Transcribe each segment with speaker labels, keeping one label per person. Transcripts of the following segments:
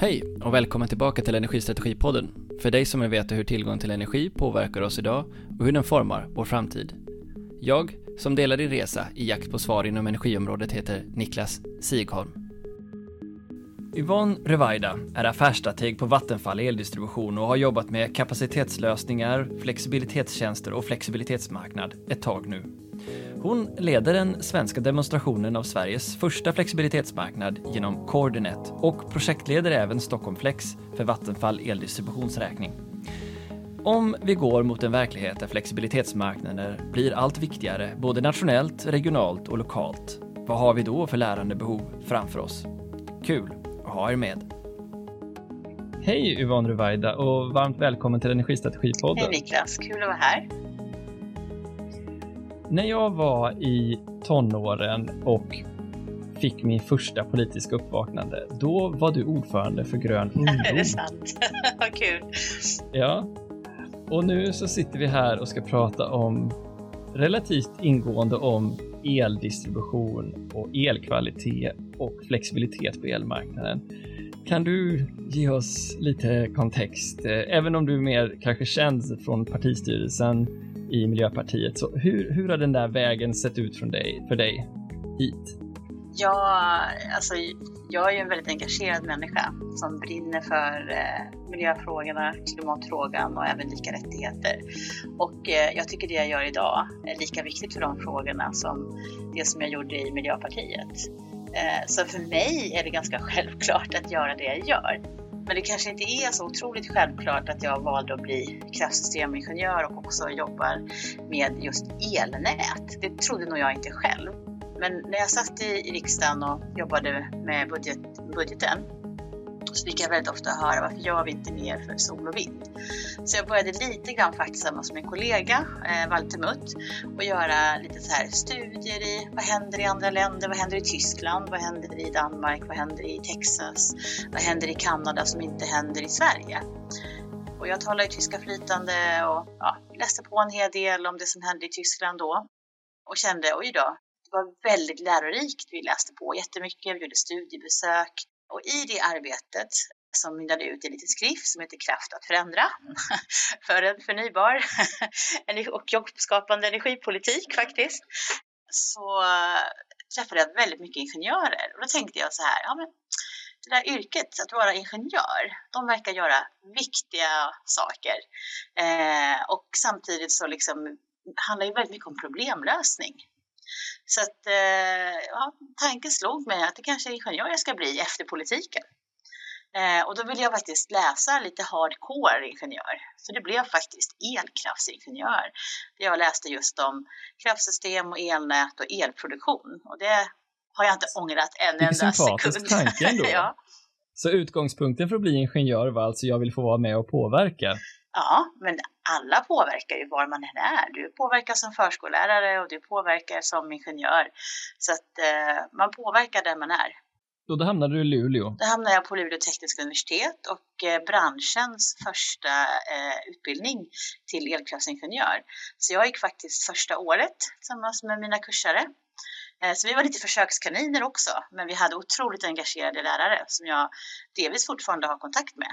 Speaker 1: Hej och välkommen tillbaka till Energistrategipodden. För dig som vill veta hur tillgång till energi påverkar oss idag och hur den formar vår framtid. Jag, som delar din resa i jakt på svar inom energiområdet, heter Niklas Sigholm. Yvonne Revaida är affärsstrateg på Vattenfall Eldistribution och har jobbat med kapacitetslösningar, flexibilitetstjänster och flexibilitetsmarknad ett tag nu. Hon leder den svenska demonstrationen av Sveriges första flexibilitetsmarknad genom Coordinet och projektleder även Stockholm Flex för Vattenfall eldistributionsräkning. Om vi går mot en verklighet där flexibilitetsmarknader blir allt viktigare både nationellt, regionalt och lokalt, vad har vi då för lärandebehov framför oss? Kul att ha er med! Hej Yvonne Ruwaida och varmt välkommen till Energistrategipodden.
Speaker 2: Hej Niklas, kul att vara här.
Speaker 1: När jag var i tonåren och fick min första politiska uppvaknande, då var du ordförande för Grön ungdom.
Speaker 2: Är det sant? Vad kul.
Speaker 1: Ja. Och nu så sitter vi här och ska prata om relativt ingående om eldistribution och elkvalitet och flexibilitet på elmarknaden. Kan du ge oss lite kontext, även om du är mer kanske känd från partistyrelsen i Miljöpartiet. Så hur, hur har den där vägen sett ut från dig, för dig hit?
Speaker 2: Ja, alltså, jag är ju en väldigt engagerad människa som brinner för eh, miljöfrågorna, klimatfrågan och även lika rättigheter. Och eh, jag tycker det jag gör idag är lika viktigt för de frågorna som det som jag gjorde i Miljöpartiet. Eh, så för mig är det ganska självklart att göra det jag gör. Men det kanske inte är så otroligt självklart att jag valde att bli kraftsystemingenjör och också jobbar med just elnät. Det trodde nog jag inte själv. Men när jag satt i riksdagen och jobbade med budget, budgeten så fick jag väldigt ofta höra varför gör vi inte mer för sol och vind? Så jag började lite grann faktiskt tillsammans med en kollega, eh, Walter Mutt, och göra lite så här studier i vad händer i andra länder, vad händer i Tyskland, vad händer i Danmark, vad händer i Texas, vad händer i Kanada som inte händer i Sverige? Och jag talar ju tyska flytande och ja, läste på en hel del om det som hände i Tyskland då och kände oj då, det var väldigt lärorikt. Vi läste på jättemycket, vi gjorde studiebesök och i det arbetet som mynnade ut i en liten skrift som heter Kraft att förändra för en förnybar och jobbskapande energipolitik faktiskt, så träffade jag väldigt mycket ingenjörer och då tänkte jag så här, ja men det där yrket, att vara ingenjör, de verkar göra viktiga saker. Eh, och samtidigt så liksom handlar det väldigt mycket om problemlösning. Så att eh, ja, tanken slog mig att det kanske är ingenjör jag ska bli efter politiken. Eh, och då ville jag faktiskt läsa lite hardcore ingenjör. Så det blev faktiskt elkraftsingenjör. Jag läste just om kraftsystem och elnät och elproduktion. Och det har jag inte ångrat en enda sekund.
Speaker 1: Vilken tanke ändå. ja. Så utgångspunkten för att bli ingenjör var alltså jag vill få vara med och påverka?
Speaker 2: Ja, men alla påverkar ju var man än är. Du påverkar som förskollärare och du påverkar som ingenjör. Så att eh, man påverkar där man är.
Speaker 1: Och då hamnade du i Luleå?
Speaker 2: Då hamnade jag på Luleå tekniska universitet och eh, branschens första eh, utbildning till elkraftsingenjör. Så jag gick faktiskt första året tillsammans med mina kursare. Eh, så vi var lite försökskaniner också, men vi hade otroligt engagerade lärare som jag delvis fortfarande har kontakt med.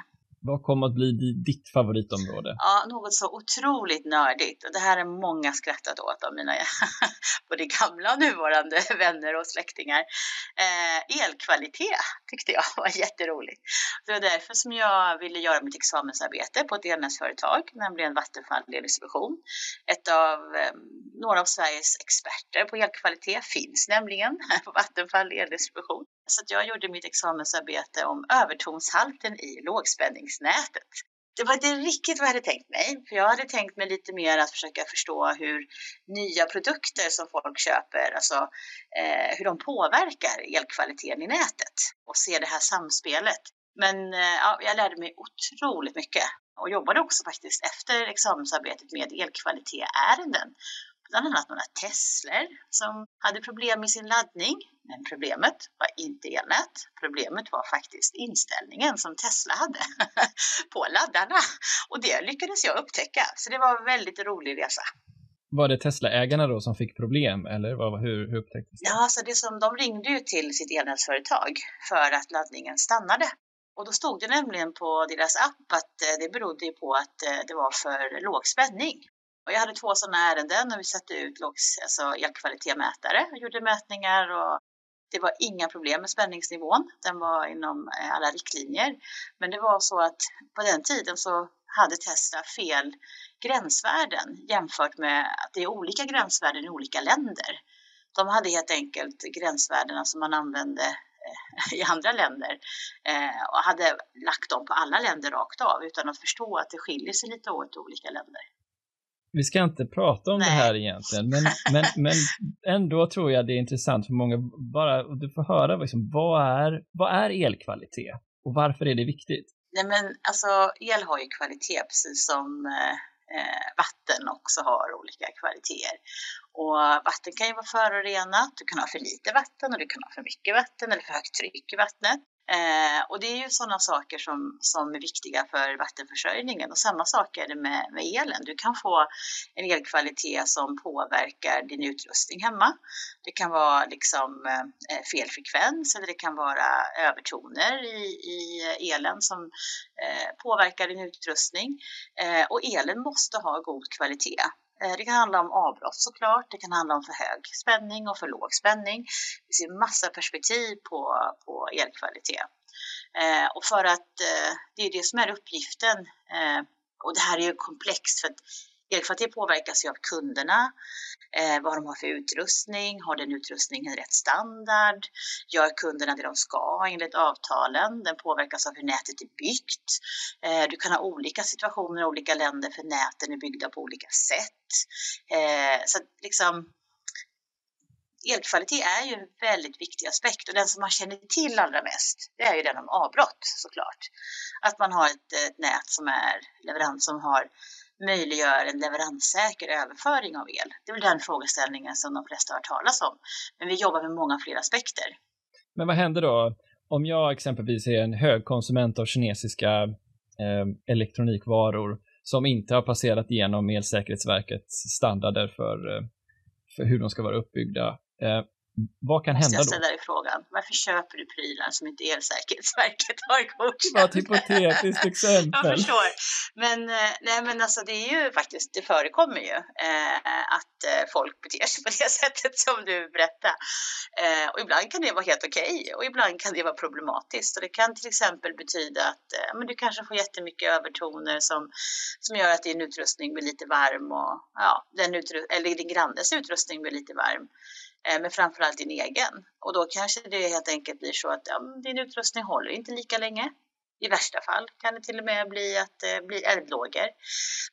Speaker 1: Vad kommer att bli ditt favoritområde?
Speaker 2: Ja, något så otroligt nördigt. Och det här är många skrattat åt av mina både gamla och nuvarande vänner och släktingar. Eh, elkvalitet tyckte jag var jätteroligt. Det var därför som jag ville göra mitt examensarbete på ett elnätsföretag, nämligen Vattenfall Eldistribution. Ett av eh, några av Sveriges experter på elkvalitet finns nämligen på Vattenfall Eldistribution. Så jag gjorde mitt examensarbete om övertonshalten i lågspänningsnätet. Det var inte riktigt vad jag hade tänkt mig, för jag hade tänkt mig lite mer att försöka förstå hur nya produkter som folk köper, alltså eh, hur de påverkar elkvaliteten i nätet och se det här samspelet. Men eh, ja, jag lärde mig otroligt mycket och jobbade också faktiskt efter examensarbetet med elkvalitetsärenden bland annat några Teslor som hade problem med sin laddning. Men problemet var inte elnät. Problemet var faktiskt inställningen som Tesla hade på laddarna. Och det lyckades jag upptäcka, så det var en väldigt rolig resa.
Speaker 1: Var det Tesla-ägarna då som fick problem eller vad, hur, hur upptäcktes det?
Speaker 2: Ja, så det som, de ringde ju till sitt elnätsföretag för att laddningen stannade. Och då stod det nämligen på deras app att eh, det berodde på att eh, det var för låg spänning. Och jag hade två sådana ärenden och vi satte ut lågs, alltså elkvalitetsmätare och gjorde mätningar och det var inga problem med spänningsnivån. Den var inom eh, alla riktlinjer. Men det var så att på den tiden så hade Tesla fel gränsvärden jämfört med att det är olika gränsvärden i olika länder. De hade helt enkelt gränsvärdena som man använde eh, i andra länder eh, och hade lagt dem på alla länder rakt av utan att förstå att det skiljer sig lite åt i olika länder.
Speaker 1: Vi ska inte prata om Nej. det här egentligen, men, men, men ändå tror jag det är intressant för många, bara du får höra liksom, vad, är, vad är elkvalitet och varför är det viktigt?
Speaker 2: Nej men alltså el har ju kvalitet precis som eh, eh, vatten också har olika kvaliteter. Och vatten kan ju vara förorenat, du kan ha för lite vatten och du kan ha för mycket vatten eller för högt tryck i vattnet. Eh, och det är ju sådana saker som, som är viktiga för vattenförsörjningen och samma sak är det med, med elen. Du kan få en elkvalitet som påverkar din utrustning hemma. Det kan vara liksom eh, fel frekvens eller det kan vara övertoner i, i elen som eh, påverkar din utrustning. Eh, och elen måste ha god kvalitet. Eh, det kan handla om avbrott såklart, det kan handla om för hög spänning och för låg spänning. Det ser massa perspektiv på, på elkvalitet. Eh, och för att eh, det är det som är uppgiften. Eh, och det här är ju komplext för att Elkvalitet påverkas ju av kunderna, eh, vad de har för utrustning, har den utrustningen rätt standard, gör kunderna det de ska enligt avtalen, den påverkas av hur nätet är byggt. Eh, du kan ha olika situationer i olika länder för näten är byggda på olika sätt. Eh, så liksom, elkvalitet är ju en väldigt viktig aspekt och den som man känner till allra mest, det är ju den om avbrott såklart. Att man har ett, ett nät som är leverans som har möjliggör en leveranssäker överföring av el. Det är väl den frågeställningen som de flesta har hört talas om. Men vi jobbar med många fler aspekter.
Speaker 1: Men vad händer då om jag exempelvis är en hög konsument av kinesiska eh, elektronikvaror som inte har passerat igenom Elsäkerhetsverkets standarder för, eh, för hur de ska vara uppbyggda. Eh, vad kan hända då? Jag
Speaker 2: ställa dig frågan. Varför köper du prylar som inte Elsäkerhetsverket har godkänt?
Speaker 1: Det var ett hypotetiskt exempel.
Speaker 2: jag förstår. Men, eh, nej, men alltså, det är ju faktiskt, det förekommer ju eh, att eh, folk beter sig på det sättet som du berättade. Eh, och ibland kan det vara helt okej okay, och ibland kan det vara problematiskt. Och det kan till exempel betyda att eh, men du kanske får jättemycket övertoner som, som gör att din utrustning blir lite varm och ja, den eller din grannes utrustning blir lite varm. Eh, men framförallt din egen. Och då kanske det helt enkelt blir så att ja, din utrustning håller inte lika länge. I värsta fall kan det till och med bli att eh, eldlågor.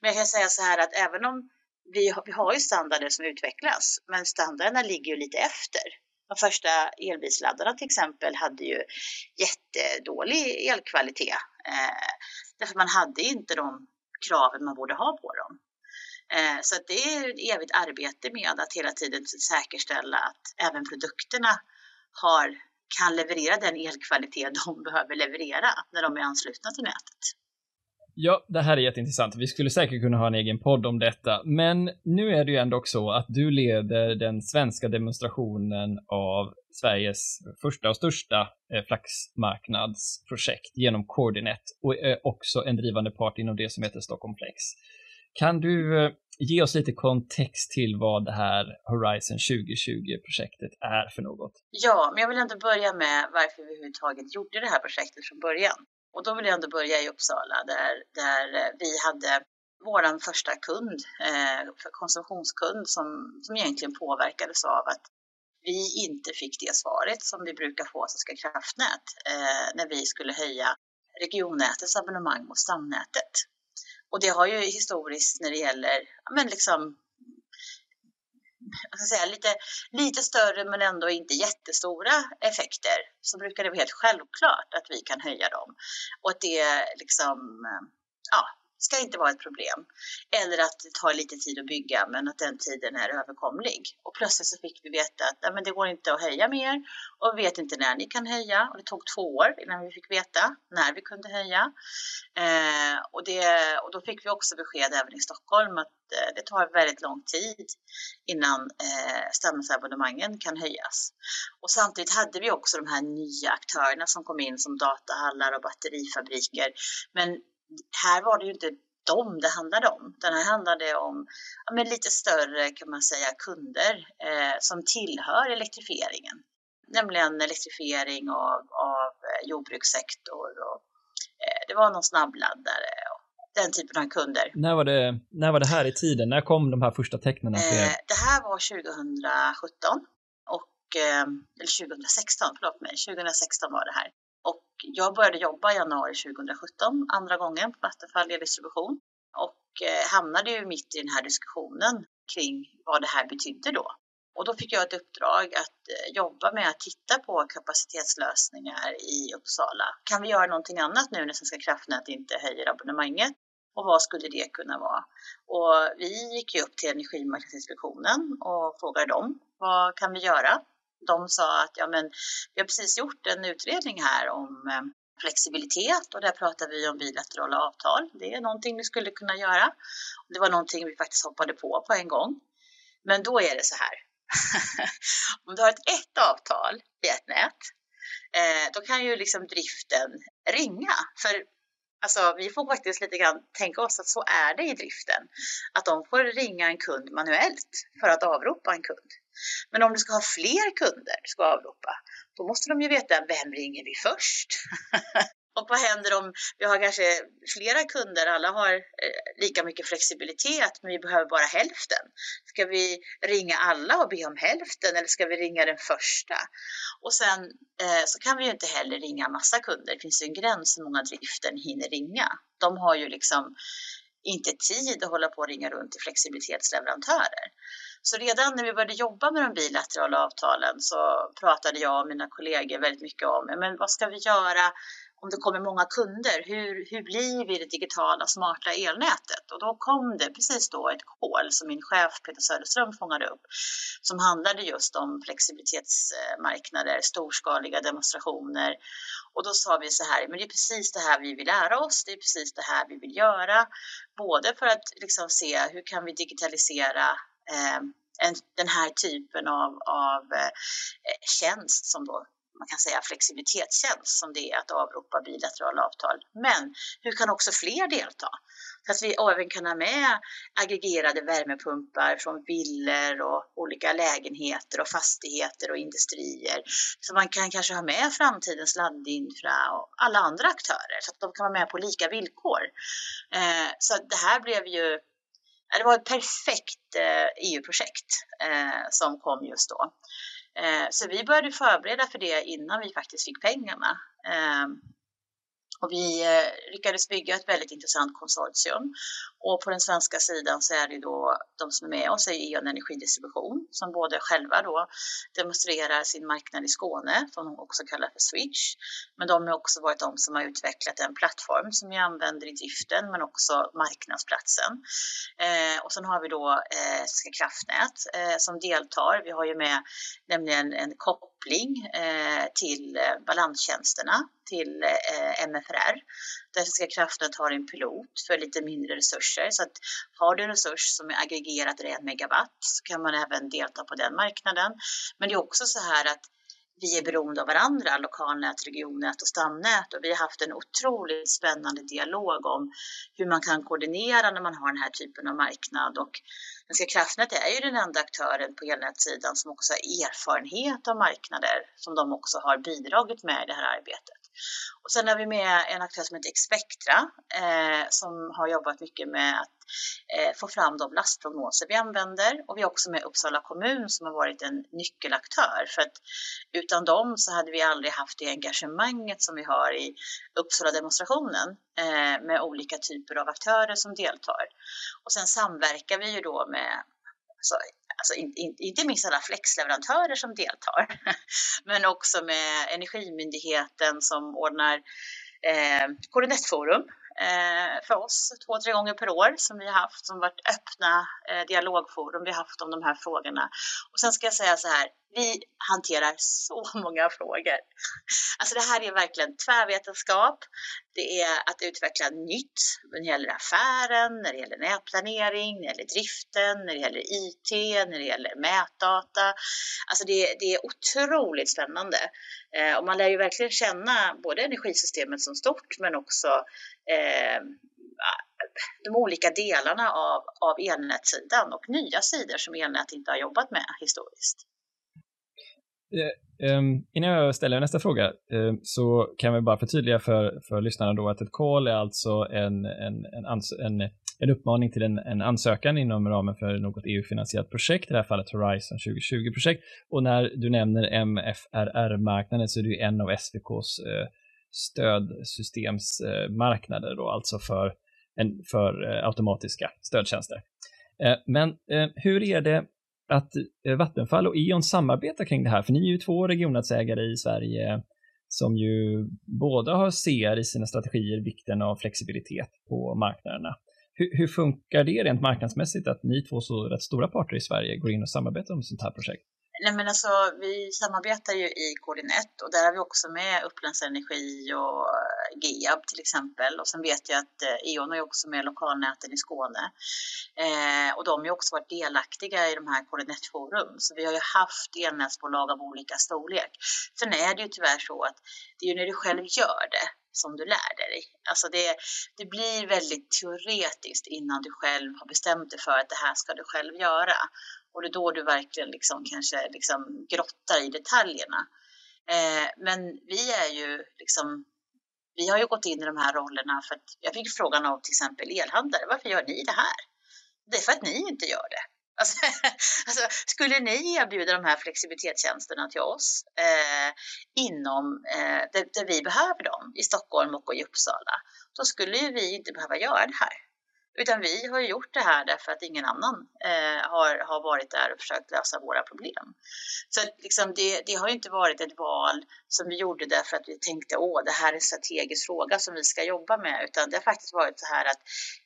Speaker 2: Men jag kan säga så här att även om vi har, vi har ju standarder som utvecklas, men standarderna ligger ju lite efter. De första elbilsladdarna till exempel hade ju jättedålig elkvalitet. Eh, därför man hade inte de kraven man borde ha på dem. Eh, så det är ett evigt arbete med att hela tiden säkerställa att även produkterna har, kan leverera den elkvalitet de behöver leverera när de är anslutna till nätet.
Speaker 1: Ja, det här är jätteintressant. Vi skulle säkert kunna ha en egen podd om detta, men nu är det ju ändå så att du leder den svenska demonstrationen av Sveriges första och största eh, flaxmarknadsprojekt genom Coordinet och är också en drivande part inom det som heter Stockholm Flex. Kan du eh, ge oss lite kontext till vad det här Horizon 2020-projektet är för något?
Speaker 2: Ja, men jag vill ändå börja med varför vi överhuvudtaget gjorde det här projektet från början. Och då vill jag ändå börja i Uppsala där, där eh, vi hade vår första kund, eh, konsumtionskund, som, som egentligen påverkades av att vi inte fick det svaret som vi brukar få Svenska kraftnät eh, när vi skulle höja regionnätets abonnemang mot stamnätet. Och det har ju historiskt när det gäller, men liksom, jag ska säga, lite, lite större men ändå inte jättestora effekter så brukar det vara helt självklart att vi kan höja dem. Och att det liksom, ja, ska inte vara ett problem. Eller att det tar lite tid att bygga men att den tiden är överkomlig. Och plötsligt så fick vi veta att nej, men det går inte att höja mer och vi vet inte när ni kan höja. Och det tog två år innan vi fick veta när vi kunde höja. Eh, och, det, och då fick vi också besked även i Stockholm att eh, det tar väldigt lång tid innan eh, stammisabonnemangen kan höjas. Och samtidigt hade vi också de här nya aktörerna som kom in som datahallar och batterifabriker. Men här var det ju inte dem det handlade om. Den här handlade om ja, men lite större kan man säga kunder eh, som tillhör elektrifieringen. Nämligen elektrifiering av, av eh, jordbrukssektor och eh, det var någon snabbladdare och den typen av kunder.
Speaker 1: När var det, när var det här i tiden? När kom de här första tecknen?
Speaker 2: Eh, det här var 2017 och, eh, eller 2016, förlåt mig, 2016 var det här. Jag började jobba i januari 2017, andra gången på Vattenfall Eldistribution och eh, hamnade ju mitt i den här diskussionen kring vad det här betydde då. Och då fick jag ett uppdrag att eh, jobba med att titta på kapacitetslösningar i Uppsala. Kan vi göra någonting annat nu när Svenska kraftnät inte höjer abonnemanget? Och vad skulle det kunna vara? Och vi gick ju upp till Energimarknadsinspektionen och frågade dem, vad kan vi göra? De sa att ja, men vi har precis gjort en utredning här om eh, flexibilitet och där pratar vi om bilaterala avtal. Det är någonting vi skulle kunna göra. Det var någonting vi faktiskt hoppade på på en gång. Men då är det så här. om du har ett, ett avtal i ett nät, eh, då kan ju liksom driften ringa. För Alltså, vi får faktiskt lite grann tänka oss att så är det i driften. Att de får ringa en kund manuellt för att avropa en kund. Men om du ska ha fler kunder ska avropa, då måste de ju veta vem ringer vi först? Och vad händer om vi har kanske flera kunder, alla har eh, lika mycket flexibilitet men vi behöver bara hälften. Ska vi ringa alla och be om hälften eller ska vi ringa den första? Och sen eh, så kan vi ju inte heller ringa massa kunder. Det finns ju en gräns hur många driften hinner ringa. De har ju liksom inte tid att hålla på och ringa runt till flexibilitetsleverantörer. Så redan när vi började jobba med de bilaterala avtalen så pratade jag och mina kollegor väldigt mycket om men vad ska vi göra om det kommer många kunder, hur, hur blir vi det digitala smarta elnätet? Och då kom det precis då ett kol som min chef Peter Söderström fångade upp som handlade just om flexibilitetsmarknader, storskaliga demonstrationer. Och då sa vi så här, men det är precis det här vi vill lära oss, det är precis det här vi vill göra. Både för att liksom se hur kan vi digitalisera Ehm, en, den här typen av, av eh, tjänst som då man kan säga flexibilitetstjänst som det är att avropa bilaterala avtal. Men hur kan också fler delta? Så att vi även kan ha med aggregerade värmepumpar från villor och olika lägenheter och fastigheter och industrier. Så man kan kanske ha med framtidens laddinfra och alla andra aktörer så att de kan vara med på lika villkor. Eh, så det här blev ju det var ett perfekt eh, e EU-projekt eh, som kom just då. Eh, så vi började förbereda för det innan vi faktiskt fick pengarna. Och vi lyckades bygga ett väldigt intressant konsortium. Och på den svenska sidan så är det då de som är med oss är E.ON Energidistribution som både själva då demonstrerar sin marknad i Skåne, som de också kallar för Switch. Men de har också varit de som har utvecklat en plattform som vi använder i driften men också marknadsplatsen. Eh, och sen har vi då eh, Svenska kraftnät eh, som deltar. Vi har ju med nämligen en koppling eh, till eh, balanstjänsterna till eh, där Svenska kraftnät har en pilot för lite mindre resurser. Så att har du en resurs som är aggregerad till 1 megawatt så kan man även delta på den marknaden. Men det är också så här att vi är beroende av varandra, lokalnät, regionnät och stamnät och vi har haft en otroligt spännande dialog om hur man kan koordinera när man har den här typen av marknad och Svenska kraftnät är ju den enda aktören på elnätssidan som också har erfarenhet av marknader som de också har bidragit med i det här arbetet. Och sen har vi med en aktör som heter Expectra eh, som har jobbat mycket med att eh, få fram de lastprognoser vi använder och vi har också med Uppsala kommun som har varit en nyckelaktör för att utan dem så hade vi aldrig haft det engagemanget som vi har i Uppsala demonstrationen eh, med olika typer av aktörer som deltar. Och sen samverkar vi ju då med alltså, alltså in, in, inte minst alla flexleverantörer som deltar, men också med Energimyndigheten som ordnar eh, Koordinetforum eh, för oss två, tre gånger per år som vi har haft som varit öppna eh, dialogforum vi har haft om de här frågorna. Och sen ska jag säga så här, vi hanterar så många frågor. Alltså det här är verkligen tvärvetenskap. Det är att utveckla nytt när det gäller affären, när det gäller nätplanering, när det gäller driften, när det gäller IT, när det gäller mätdata. Alltså det, det är otroligt spännande. Eh, och man lär ju verkligen känna både energisystemet som stort men också eh, de olika delarna av, av elnätssidan och nya sidor som elnät inte har jobbat med historiskt.
Speaker 1: Eh, ehm, innan jag ställer nästa fråga ehm, så kan vi bara förtydliga för, för lyssnarna då att ett call är alltså en, en, en, en, en uppmaning till en, en ansökan inom ramen för något EU-finansierat projekt, i det här fallet Horizon 2020-projekt. Och när du nämner MFRR-marknaden så är det ju en av SVKs eh, stödsystemsmarknader eh, då, alltså för, en, för automatiska stödtjänster. Men hur är det att eh, Vattenfall och E.ON samarbetar kring det här, för ni är ju två regionnätsägare i Sverige som ju båda har ser i sina strategier vikten av flexibilitet på marknaderna. Hur, hur, funkar det rent marknadsmässigt att ni två så rätt stora parter i Sverige går in och samarbetar om sånt här projekt?
Speaker 2: Nej, men alltså, vi samarbetar ju i Koordinett och där har vi också med Upplands Energi och eh, GEAB till exempel. Och sen vet jag att eh, E.ON är också med lokalnäten i Skåne. Eh, och de har ju också varit delaktiga i de här Koordinetforum. Så vi har ju haft elnätsbolag av olika storlek. Sen är det ju tyvärr så att det är ju när du själv gör det som du lär dig. Alltså det, det blir väldigt teoretiskt innan du själv har bestämt dig för att det här ska du själv göra. Och det är då du verkligen liksom kanske liksom grottar i detaljerna. Eh, men vi är ju liksom, vi har ju gått in i de här rollerna för att jag fick frågan av till exempel elhandlare, varför gör ni det här? Det är för att ni inte gör det. Alltså, alltså, skulle ni erbjuda de här flexibilitetstjänsterna till oss eh, inom eh, där, där, vi behöver dem i Stockholm och i Uppsala, då skulle ju vi inte behöva göra det här. Utan vi har gjort det här därför att ingen annan eh, har, har varit där och försökt lösa våra problem. Så att, liksom, det, det har inte varit ett val som vi gjorde därför att vi tänkte åh, det här är en strategisk fråga som vi ska jobba med, utan det har faktiskt varit så här att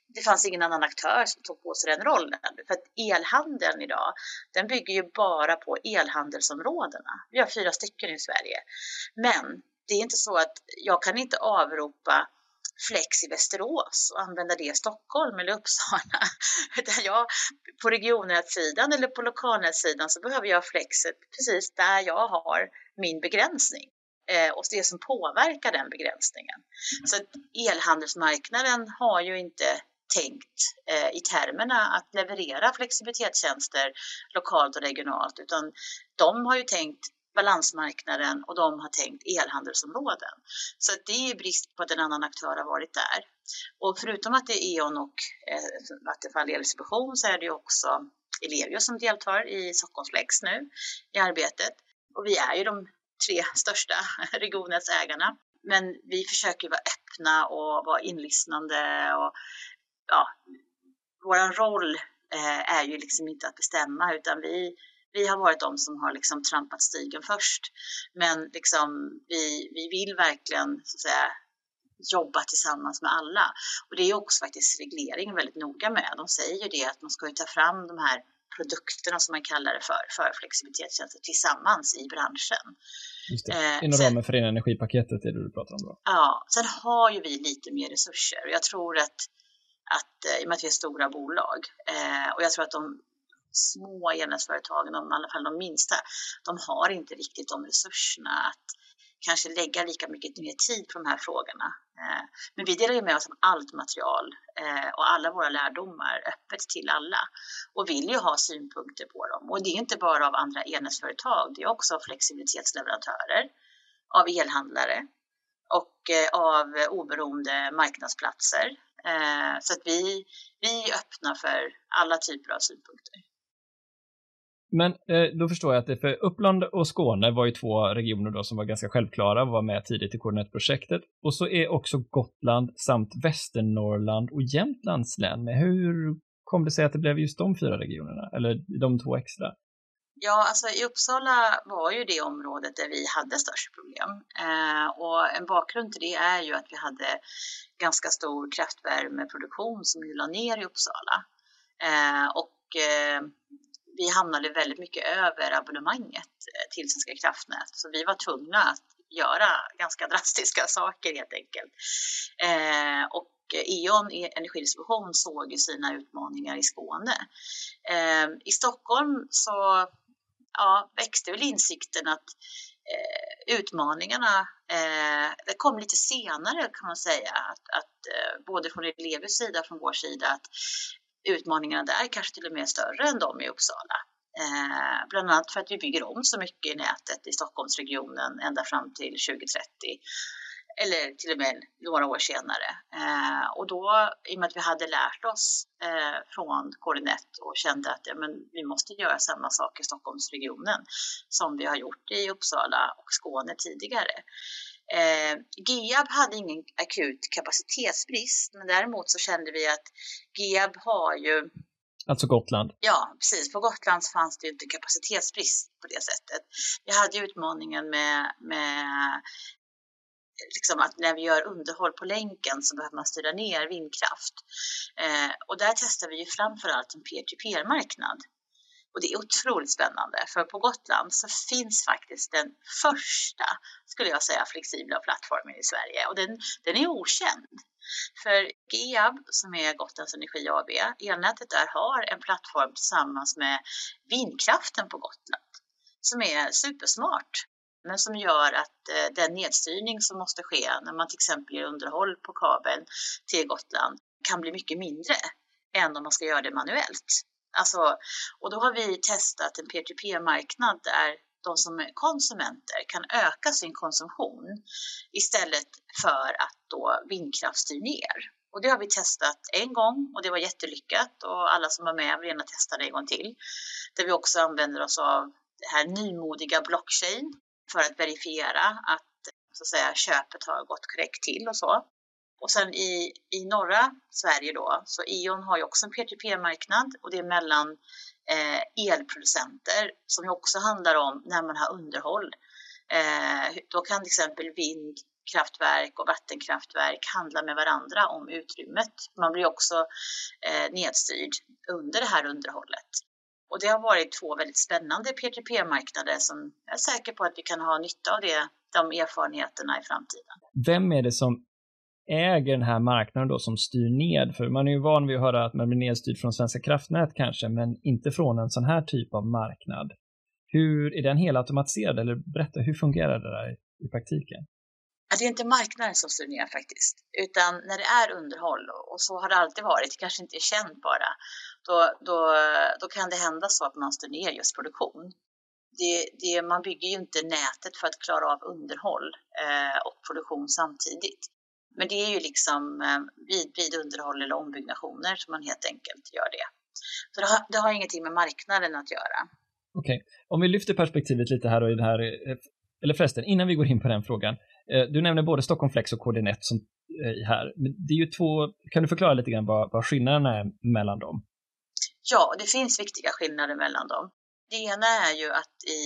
Speaker 2: det fanns ingen annan aktör som tog på sig den rollen. För att elhandeln idag, den bygger ju bara på elhandelsområdena. Vi har fyra stycken i Sverige. Men det är inte så att jag kan inte avropa Flex i Västerås och använda det i Stockholm eller Uppsala. Utan jag, på regionnätssidan eller på lokalnätssidan så behöver jag Flexet precis där jag har min begränsning eh, och det som påverkar den begränsningen. Så att elhandelsmarknaden har ju inte tänkt eh, i termerna att leverera flexibilitetstjänster lokalt och regionalt utan de har ju tänkt balansmarknaden och de har tänkt elhandelsområden. Så det är brist på att en annan aktör har varit där. Och förutom att det är E.ON och eh, Vattenfall Eldistribution så är det också Ellevio som deltar i Stockholmsflex nu i arbetet. Och vi är ju de tre största regionnätsägarna. Men vi försöker vara öppna och vara inlyssnande och ja, vår roll eh, är ju liksom inte att bestämma utan vi vi har varit de som har liksom trampat stigen först. Men liksom, vi, vi vill verkligen så att säga, jobba tillsammans med alla. Och det är också faktiskt regleringen väldigt noga med. De säger ju det att man ska ju ta fram de här produkterna som man kallar det för, för flexibilitetstjänster tillsammans i branschen.
Speaker 1: Just det. Eh, Inom ramen för det energipaketet är det du pratar om då?
Speaker 2: Ja, sen har ju vi lite mer resurser och jag tror att, att eh, i och med att vi är stora bolag eh, och jag tror att de små enhetsföretagen, i alla fall de minsta, de har inte riktigt de resurserna att kanske lägga lika mycket mer tid på de här frågorna. Eh, men vi delar ju med oss av allt material eh, och alla våra lärdomar öppet till alla och vill ju ha synpunkter på dem. Och det är inte bara av andra enhetsföretag, det är också av flexibilitetsleverantörer, av elhandlare och eh, av oberoende marknadsplatser. Så att vi, vi är öppna för alla typer av synpunkter.
Speaker 1: Men eh, då förstår jag att det för Uppland och Skåne var ju två regioner då som var ganska självklara och var med tidigt i koordinatprojektet. Och så är också Gotland samt Västernorrland och Jämtlands län med. Hur kom det sig att det blev just de fyra regionerna, eller de två extra?
Speaker 2: Ja, alltså i Uppsala var ju det området där vi hade störst problem. Eh, och en bakgrund till det är ju att vi hade ganska stor kraftvärmeproduktion som vi la ner i Uppsala. Eh, och eh, vi hamnade väldigt mycket över abonnemanget eh, till Svenska kraftnät. Så vi var tvungna att göra ganska drastiska saker helt enkelt. Eh, och E.ON e- energidistribution såg ju sina utmaningar i Skåne. Eh, I Stockholm så ja, växte väl insikten att eh, utmaningarna eh, det kom lite senare kan man säga. Att, att eh, både från elevers sida och från vår sida att utmaningarna där kanske till och med är större än de i Uppsala. Eh, bland annat för att vi bygger om så mycket i nätet i Stockholmsregionen ända fram till 2030 eller till och med några år senare. Eh, och då, i och med att vi hade lärt oss eh, från Coordinet och kände att ja, men vi måste göra samma sak i Stockholmsregionen som vi har gjort i Uppsala och Skåne tidigare. Eh, GIAB hade ingen akut kapacitetsbrist, men däremot så kände vi att GIAB har ju
Speaker 1: Alltså Gotland?
Speaker 2: Ja, precis. På Gotland fanns det ju inte kapacitetsbrist på det sättet. Vi hade utmaningen med, med liksom att när vi gör underhåll på länken så behöver man styra ner vindkraft. Eh, och där testar vi ju framförallt en peer-to-peer-marknad. Och det är otroligt spännande för på Gotland så finns faktiskt den första, skulle jag säga, flexibla plattformen i Sverige och den, den är okänd. För GEAB som är Gotlands Energi AB, elnätet där har en plattform tillsammans med vindkraften på Gotland som är supersmart men som gör att eh, den nedstyrning som måste ske när man till exempel gör underhåll på kabeln till Gotland kan bli mycket mindre än om man ska göra det manuellt. Alltså, och då har vi testat en peer-to-peer-marknad där de som är konsumenter kan öka sin konsumtion istället för att då vindkraft styr ner. Och det har vi testat en gång och det var jättelyckat och alla som var med vill gärna testa det en gång till. Där vi också använder oss av det här nymodiga blockchain för att verifiera att, så att säga, köpet har gått korrekt till och så. Och sen i, i norra Sverige då, så E.ON har ju också en P2P-marknad och det är mellan eh, elproducenter som ju också handlar om när man har underhåll. Eh, då kan till exempel vindkraftverk och vattenkraftverk handla med varandra om utrymmet. Man blir också eh, nedstyrd under det här underhållet. Och det har varit två väldigt spännande P2P-marknader som jag är säker på att vi kan ha nytta av det, de erfarenheterna i framtiden.
Speaker 1: Vem är det som äger den här marknaden då som styr ned? För man är ju van vid att höra att man blir nedstyrd från Svenska kraftnät kanske, men inte från en sån här typ av marknad. Hur är den helautomatiserad eller berätta, hur fungerar det där i praktiken?
Speaker 2: det är inte marknaden som styr ner faktiskt, utan när det är underhåll och så har det alltid varit, det kanske inte är känt bara, då, då, då kan det hända så att man styr ner just produktion. Det, det, man bygger ju inte nätet för att klara av underhåll eh, och produktion samtidigt. Men det är ju liksom eh, vid, vid underhåll eller ombyggnationer som man helt enkelt gör det. Så det har, det har ingenting med marknaden att göra.
Speaker 1: Okej, okay. om vi lyfter perspektivet lite här och i det här, eh, eller förresten, innan vi går in på den frågan. Eh, du nämner både Stockholm Flex och Coordinet som här. Det är ju två, kan du förklara lite grann vad, vad skillnaderna är mellan dem?
Speaker 2: Ja, det finns viktiga skillnader mellan dem. Det ena är ju att i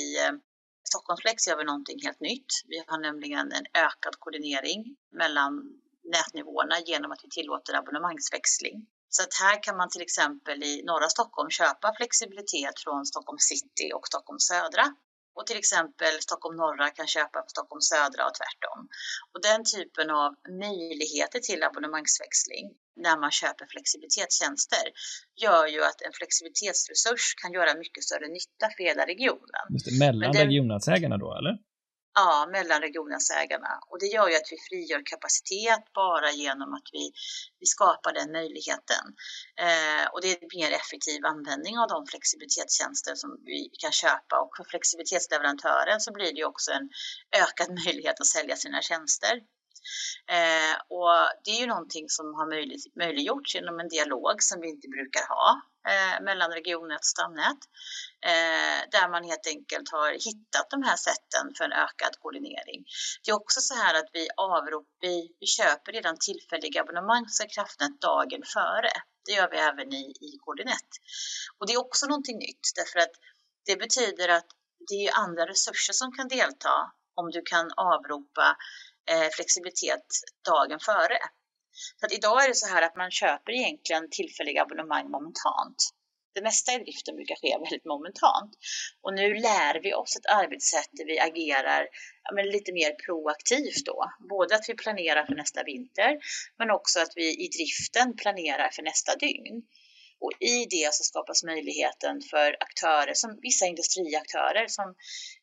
Speaker 2: Stockholm Flex gör vi någonting helt nytt. Vi har nämligen en ökad koordinering mellan nätnivåerna genom att vi tillåter abonnemangsväxling. Så att här kan man till exempel i norra Stockholm köpa flexibilitet från Stockholm city och Stockholm södra och till exempel Stockholm norra kan köpa på Stockholm södra och tvärtom. Och den typen av möjligheter till abonnemangsväxling när man köper flexibilitetstjänster gör ju att en flexibilitetsresurs kan göra mycket större nytta för hela regionen.
Speaker 1: Just det, mellan den, regionnätsägarna då, eller?
Speaker 2: Ja, mellan regionnätsägarna. Och det gör ju att vi frigör kapacitet bara genom att vi, vi skapar den möjligheten. Eh, och det är en mer effektiv användning av de flexibilitetstjänster som vi kan köpa. Och för flexibilitetsleverantören så blir det ju också en ökad möjlighet att sälja sina tjänster. Eh, och det är ju någonting som har möjlig, möjliggjorts genom en dialog som vi inte brukar ha eh, mellan regionnät och stamnät. Eh, där man helt enkelt har hittat de här sätten för en ökad koordinering. Det är också så här att vi avrop, vi, vi köper redan tillfälliga abonnemang för kraftnät dagen före. Det gör vi även i, i Koordinet. Och det är också någonting nytt därför att Det betyder att det är andra resurser som kan delta om du kan avropa Eh, flexibilitet dagen före. Så att idag är det så här att man köper egentligen tillfälliga abonnemang momentant. Det mesta i driften brukar ske väldigt momentant. Och nu lär vi oss ett arbetssätt där vi agerar ja, men lite mer proaktivt då. Både att vi planerar för nästa vinter, men också att vi i driften planerar för nästa dygn. Och i det så skapas möjligheten för aktörer, som vissa industriaktörer som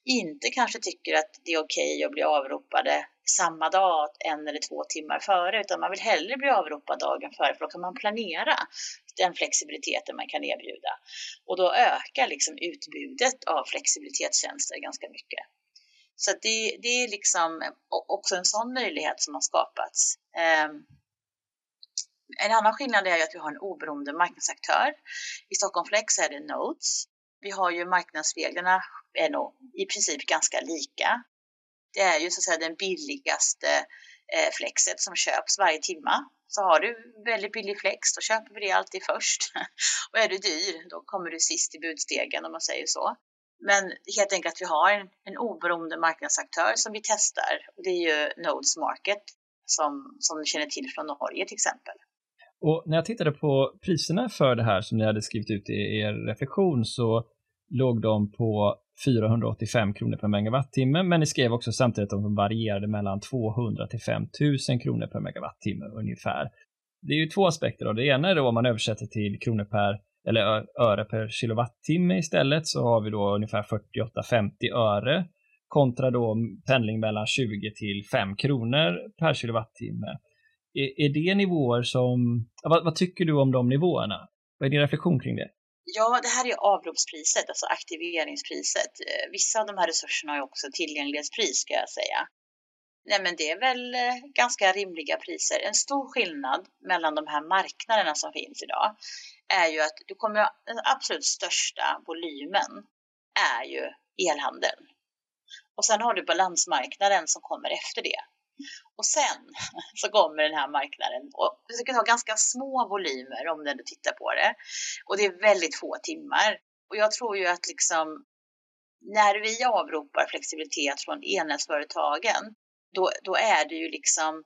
Speaker 2: inte kanske tycker att det är okej okay att bli avropade samma dag, en eller två timmar före, utan man vill hellre bli avropad dagen före för då kan man planera den flexibiliteten man kan erbjuda. Och då ökar liksom utbudet av flexibilitetstjänster ganska mycket. Så det, det är liksom också en sån möjlighet som har skapats. Ehm, en annan skillnad är att vi har en oberoende marknadsaktör. I Stockholm Flex är det Notes. Vi har ju marknadsreglerna är nog i princip ganska lika. Det är ju så att säga den billigaste eh, flexet som köps varje timma. Så har du väldigt billig flex, då köper vi det alltid först. Och är du dyr, då kommer du sist i budstegen om man säger så. Men helt enkelt att vi har en, en oberoende marknadsaktör som vi testar. Det är ju Nodes Market som, som du känner till från Norge till exempel.
Speaker 1: Och när jag tittade på priserna för det här som ni hade skrivit ut i er reflektion så låg de på 485 kronor per megawattimme, men ni skrev också samtidigt att de varierade mellan 200 till 5000 kronor per megawattimme ungefär. Det är ju två aspekter av Det ena är då om man översätter till kronor per eller öre per kilowattimme istället så har vi då ungefär 48-50 öre kontra då pendling mellan 20 till 5 kronor per kilowattimme. Är, är det nivåer som, vad, vad, tycker du om de nivåerna? Vad är din reflektion kring det?
Speaker 2: Ja, det här är avropspriset, alltså aktiveringspriset. Eh, vissa av de här resurserna har ju också tillgänglighetspris ska jag säga. Nej, men det är väl eh, ganska rimliga priser. En stor skillnad mellan de här marknaderna som finns idag är ju att du kommer, den absolut största volymen är ju elhandeln. Och sen har du balansmarknaden som kommer efter det. Och sen så kommer den här marknaden och du ska ha ganska små volymer om du tittar på det. Och det är väldigt få timmar. Och jag tror ju att liksom när vi avropar flexibilitet från elnätsföretagen, då, då är det ju liksom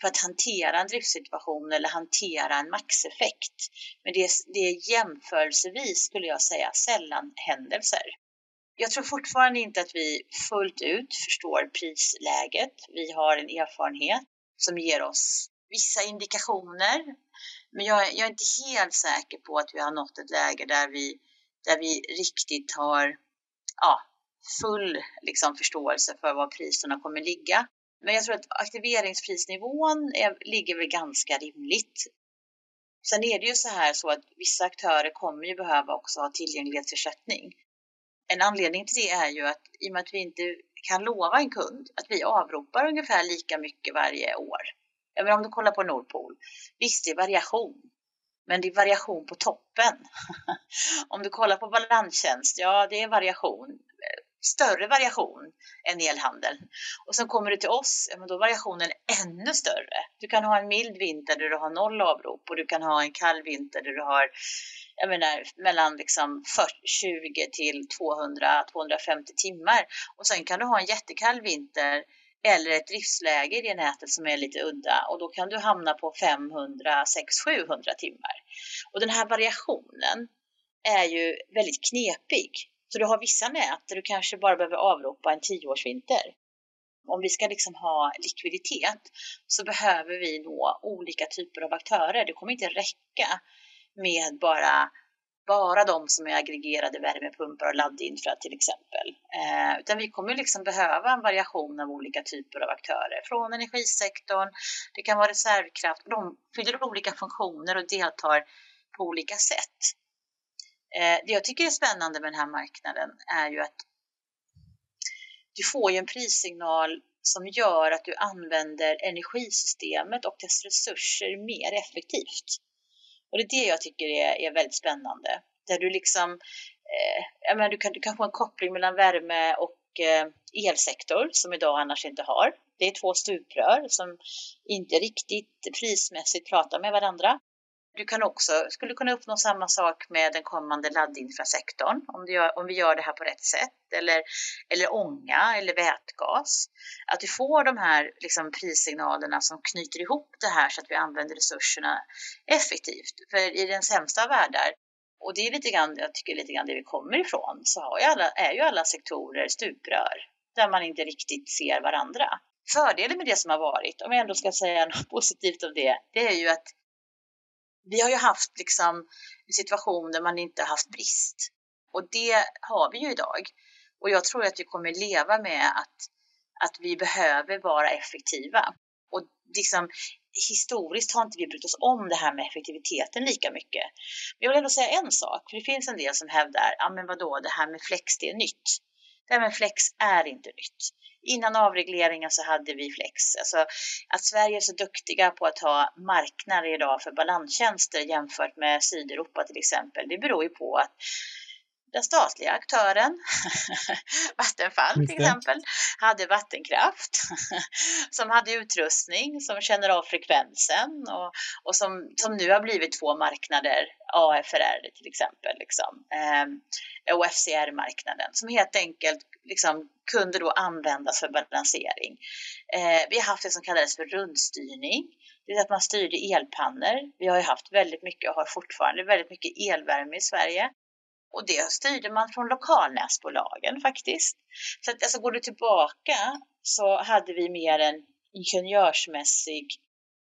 Speaker 2: för att hantera en driftssituation eller hantera en maxeffekt. Men det är, det är jämförelsevis, skulle jag säga, sällan händelser. Jag tror fortfarande inte att vi fullt ut förstår prisläget. Vi har en erfarenhet som ger oss vissa indikationer. Men jag, jag är inte helt säker på att vi har nått ett läge där vi, där vi riktigt har ja, full liksom, förståelse för var priserna kommer ligga. Men jag tror att aktiveringsprisnivån är, ligger väl ganska rimligt. Sen är det ju så här så att vissa aktörer kommer ju behöva också ha tillgänglighetsersättning en anledning till det är ju att i och med att vi inte kan lova en kund att vi avropar ungefär lika mycket varje år. Även om du kollar på Nordpol. Visst, det är variation. Men det är variation på toppen. om du kollar på balanstjänst, ja det är variation. Större variation än elhandeln. Och sen kommer du till oss, ja, men då är variationen ännu större. Du kan ha en mild vinter där du har noll avrop och du kan ha en kall vinter där du har jag menar, mellan liksom 20 till 200-250 timmar. Och sen kan du ha en jättekall vinter eller ett driftsläge i det nätet som är lite udda och då kan du hamna på 500, 600, 700 timmar. Och den här variationen är ju väldigt knepig. Så du har vissa nät där du kanske bara behöver avropa en tioårsvinter. Om vi ska liksom ha likviditet så behöver vi nå olika typer av aktörer. Det kommer inte räcka med bara, bara de som är aggregerade värmepumpar och laddinfra till exempel. Eh, utan vi kommer liksom behöva en variation av olika typer av aktörer från energisektorn. Det kan vara reservkraft. De fyller olika funktioner och deltar på olika sätt. Eh, det jag tycker är spännande med den här marknaden är ju att du får ju en prissignal som gör att du använder energisystemet och dess resurser mer effektivt. Och det är det jag tycker är, är väldigt spännande. Där du liksom, eh, jag menar, du, kan, du kan få en koppling mellan värme och eh, elsektor som idag annars inte har. Det är två stuprör som inte riktigt prismässigt pratar med varandra. Du kan också, skulle kunna uppnå samma sak med den kommande laddinfrasektorn om, gör, om vi gör det här på rätt sätt eller, eller ånga eller vätgas. Att vi får de här liksom, prissignalerna som knyter ihop det här så att vi använder resurserna effektivt. För i den sämsta av världar, och det är lite grann, jag tycker lite grann det vi kommer ifrån, så har ju alla, är ju alla sektorer stuprör där man inte riktigt ser varandra. Fördelen med det som har varit, om jag ändå ska säga något positivt om det, det är ju att vi har ju haft liksom en situation där man inte haft brist. Och det har vi ju idag. Och jag tror att vi kommer leva med att, att vi behöver vara effektiva. Och liksom, historiskt har inte vi brytt oss om det här med effektiviteten lika mycket. Men jag vill ändå säga en sak, för det finns en del som hävdar, ja men vadå, det här med flex, det är nytt. Det här med flex är inte nytt. Innan avregleringen så hade vi flex. Alltså, att Sverige är så duktiga på att ha marknader idag för balanstjänster jämfört med Sydeuropa till exempel, det beror ju på att den statliga aktören, Vattenfall till exempel, hade vattenkraft som hade utrustning som känner av frekvensen och, och som, som nu har blivit två marknader, AFRR till exempel, liksom, eh, och FCR-marknaden, som helt enkelt liksom, kunde då användas för balansering. Eh, vi har haft det som kallades för rundstyrning, det är att man styrde elpannor. Vi har ju haft väldigt mycket och har fortfarande väldigt mycket elvärme i Sverige. Och det styrde man från lokalnätsbolagen faktiskt. Så att alltså går du tillbaka så hade vi mer en ingenjörsmässig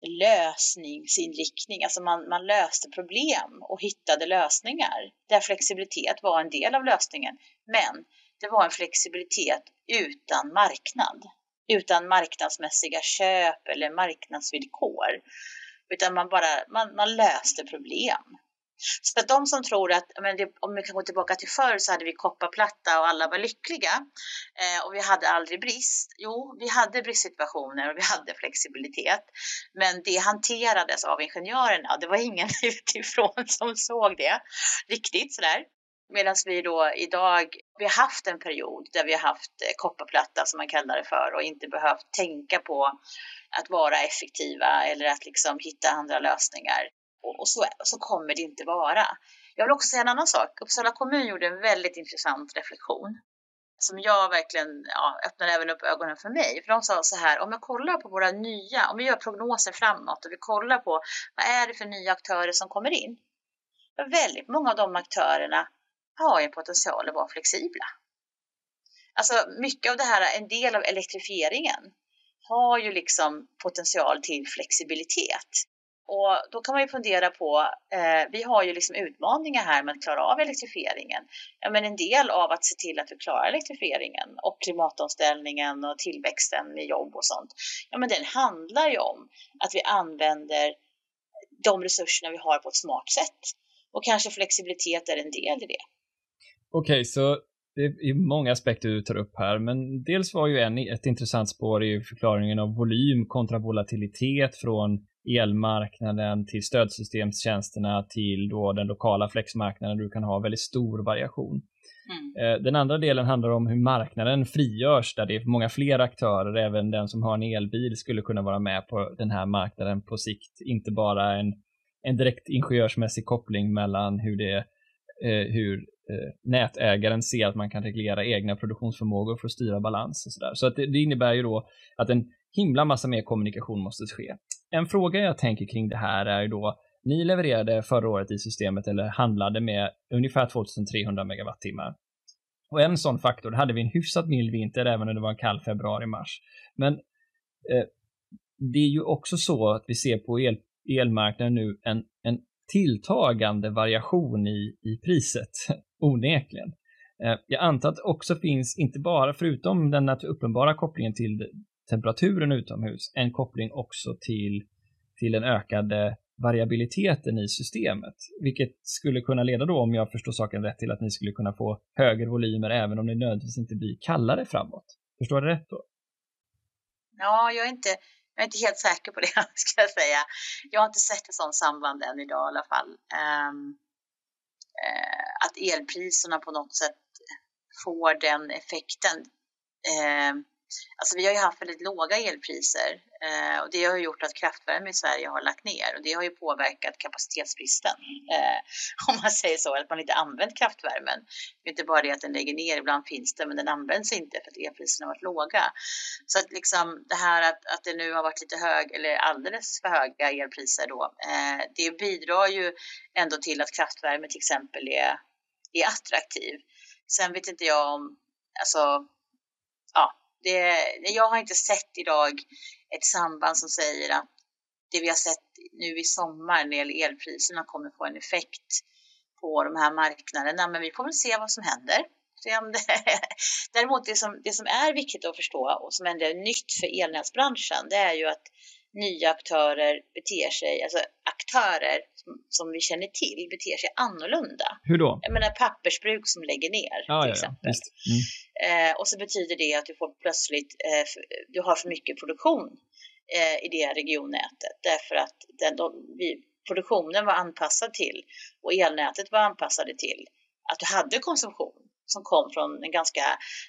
Speaker 2: lösningsinriktning. Alltså man, man löste problem och hittade lösningar där flexibilitet var en del av lösningen. Men det var en flexibilitet utan marknad, utan marknadsmässiga köp eller marknadsvillkor. Utan man bara man, man löste problem. Så att de som tror att, men det, om vi kan gå tillbaka till förr så hade vi kopparplatta och alla var lyckliga eh, och vi hade aldrig brist. Jo, vi hade bristsituationer och vi hade flexibilitet, men det hanterades av ingenjörerna. Det var ingen utifrån som såg det riktigt sådär. Medan vi då idag, vi har haft en period där vi har haft eh, kopparplatta som man kallar det för och inte behövt tänka på att vara effektiva eller att liksom hitta andra lösningar och så, så kommer det inte vara. Jag vill också säga en annan sak. Uppsala kommun gjorde en väldigt intressant reflektion som jag verkligen ja, öppnade även upp ögonen för mig. För de sa så här, om jag kollar på våra nya, om vi gör prognoser framåt och vi kollar på vad är det för nya aktörer som kommer in? Väldigt många av de aktörerna har en potential att vara flexibla. Alltså mycket av det här, en del av elektrifieringen har ju liksom potential till flexibilitet. Och då kan man ju fundera på, eh, vi har ju liksom utmaningar här med att klara av elektrifieringen. Ja, men en del av att se till att vi klarar elektrifieringen och klimatomställningen och tillväxten med jobb och sånt, ja men den handlar ju om att vi använder de resurserna vi har på ett smart sätt. Och kanske flexibilitet är en del i det.
Speaker 1: Okej, okay, så det är många aspekter du tar upp här, men dels var ju en, ett intressant spår i förklaringen av volym kontra volatilitet från elmarknaden till stödsystemstjänsterna till då den lokala flexmarknaden du kan ha väldigt stor variation. Mm. Eh, den andra delen handlar om hur marknaden frigörs där det är många fler aktörer, även den som har en elbil skulle kunna vara med på den här marknaden på sikt, inte bara en, en direkt ingenjörsmässig koppling mellan hur det eh, hur eh, nätägaren ser att man kan reglera egna produktionsförmågor för att styra balans och sådär. Så att det, det innebär ju då att en himla massa mer kommunikation måste ske. En fråga jag tänker kring det här är ju då, ni levererade förra året i systemet eller handlade med ungefär 2300 megawattimmar. Och en sån faktor, hade vi en hyfsat mild vinter även om det var en kall februari-mars. Men eh, det är ju också så att vi ser på el, elmarknaden nu en, en tilltagande variation i, i priset, onekligen. Eh, jag antar att det också finns, inte bara förutom den uppenbara kopplingen till temperaturen utomhus, en koppling också till, till den ökade variabiliteten i systemet, vilket skulle kunna leda då, om jag förstår saken rätt, till att ni skulle kunna få högre volymer även om det nödvändigtvis inte blir kallare framåt. Förstår du rätt då?
Speaker 2: Ja, jag är inte, jag är inte helt säker på det, ska jag säga. Jag har inte sett ett sådant samband än idag i alla fall. Um, uh, att elpriserna på något sätt får den effekten. Uh, Alltså vi har ju haft väldigt låga elpriser eh, och det har gjort att kraftvärme i Sverige har lagt ner och det har ju påverkat kapacitetsbristen. Eh, om man säger så, att man inte använt kraftvärmen. Det är inte bara det att den lägger ner, ibland finns det, men den används inte för att elpriserna har varit låga. Så att liksom det här att, att det nu har varit lite hög eller alldeles för höga elpriser då, eh, det bidrar ju ändå till att kraftvärme till exempel är, är attraktiv. Sen vet inte jag om, alltså ja, det, jag har inte sett idag ett samband som säger att det vi har sett nu i sommar när det gäller elpriserna kommer få en effekt på de här marknaderna. Men vi får väl se vad som händer. Däremot det som, det som är viktigt att förstå och som ändå är nytt för elnätsbranschen, det är ju att nya aktörer beter sig, alltså aktörer som, som vi känner till beter sig annorlunda.
Speaker 1: Hur då?
Speaker 2: Jag menar pappersbruk som lägger ner
Speaker 1: ja,
Speaker 2: till
Speaker 1: ja,
Speaker 2: exempel.
Speaker 1: Ja, mm.
Speaker 2: eh, och så betyder det att du får plötsligt, eh, du har för mycket produktion eh, i det regionnätet därför att den, de, vi, produktionen var anpassad till och elnätet var anpassade till att du hade konsumtion som kom från en ganska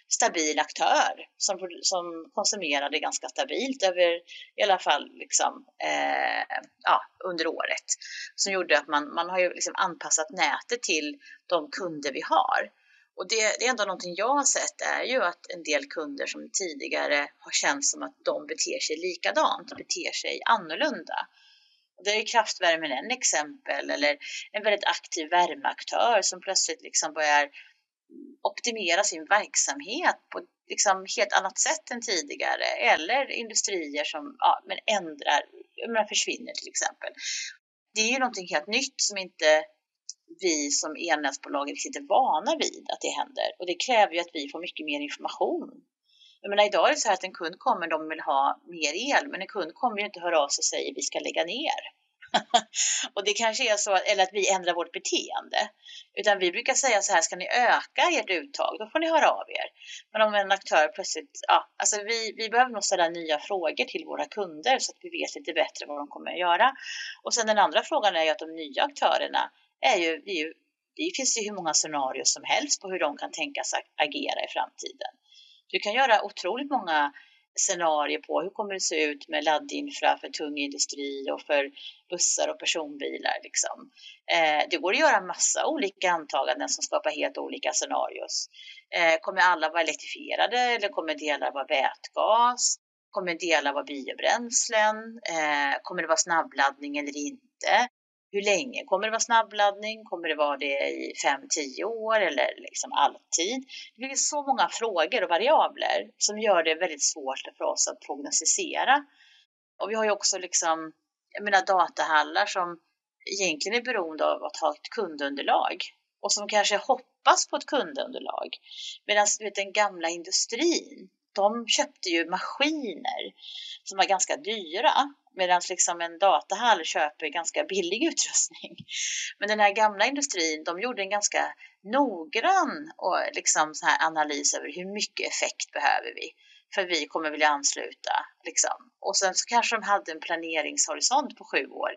Speaker 2: stabil aktör som, som konsumerade ganska stabilt över i alla fall liksom, eh, ja, under året. Som gjorde att man, man har ju liksom anpassat nätet till de kunder vi har. Och det, det är ändå någonting jag har sett är ju att en del kunder som tidigare har känt som att de beter sig likadant, beter sig annorlunda. Det är kraftvärmen en exempel eller en väldigt aktiv värmeaktör som plötsligt liksom börjar optimera sin verksamhet på liksom helt annat sätt än tidigare eller industrier som ja, men ändrar, men försvinner till exempel. Det är ju någonting helt nytt som inte vi som elnätsbolag riktigt är vana vid att det händer och det kräver ju att vi får mycket mer information. Jag menar idag är det så här att en kund kommer, de vill ha mer el, men en kund kommer ju inte höra av sig och säger vi ska lägga ner. och det kanske är så, eller att vi ändrar vårt beteende. Utan vi brukar säga så här, ska ni öka ert uttag, då får ni höra av er. Men om en aktör plötsligt, ja, alltså vi, vi behöver nog ställa nya frågor till våra kunder så att vi vet lite bättre vad de kommer att göra. Och sen den andra frågan är ju att de nya aktörerna är ju, är ju det finns ju hur många scenarier som helst på hur de kan tänkas agera i framtiden. Du kan göra otroligt många scenarier på hur kommer det se ut med laddinfra för tung industri och för bussar och personbilar. Liksom. Eh, det går att göra massa olika antaganden som skapar helt olika scenarios. Eh, kommer alla vara elektrifierade eller kommer delar vara vätgas? Kommer delar vara biobränslen? Eh, kommer det vara snabbladdning eller inte? Hur länge kommer det vara snabbladdning? Kommer det vara det i 5-10 år eller liksom alltid? Det finns så många frågor och variabler som gör det väldigt svårt för oss att prognostisera. Och vi har ju också liksom, jag menar datahallar som egentligen är beroende av att ha ett kundunderlag och som kanske hoppas på ett kundunderlag. Medan den gamla industrin, de köpte ju maskiner som var ganska dyra medan liksom en datahall köper ganska billig utrustning. Men den här gamla industrin, de gjorde en ganska noggrann och liksom så här analys över hur mycket effekt behöver vi för vi kommer vilja ansluta. Liksom. Och sen så kanske de hade en planeringshorisont på sju år.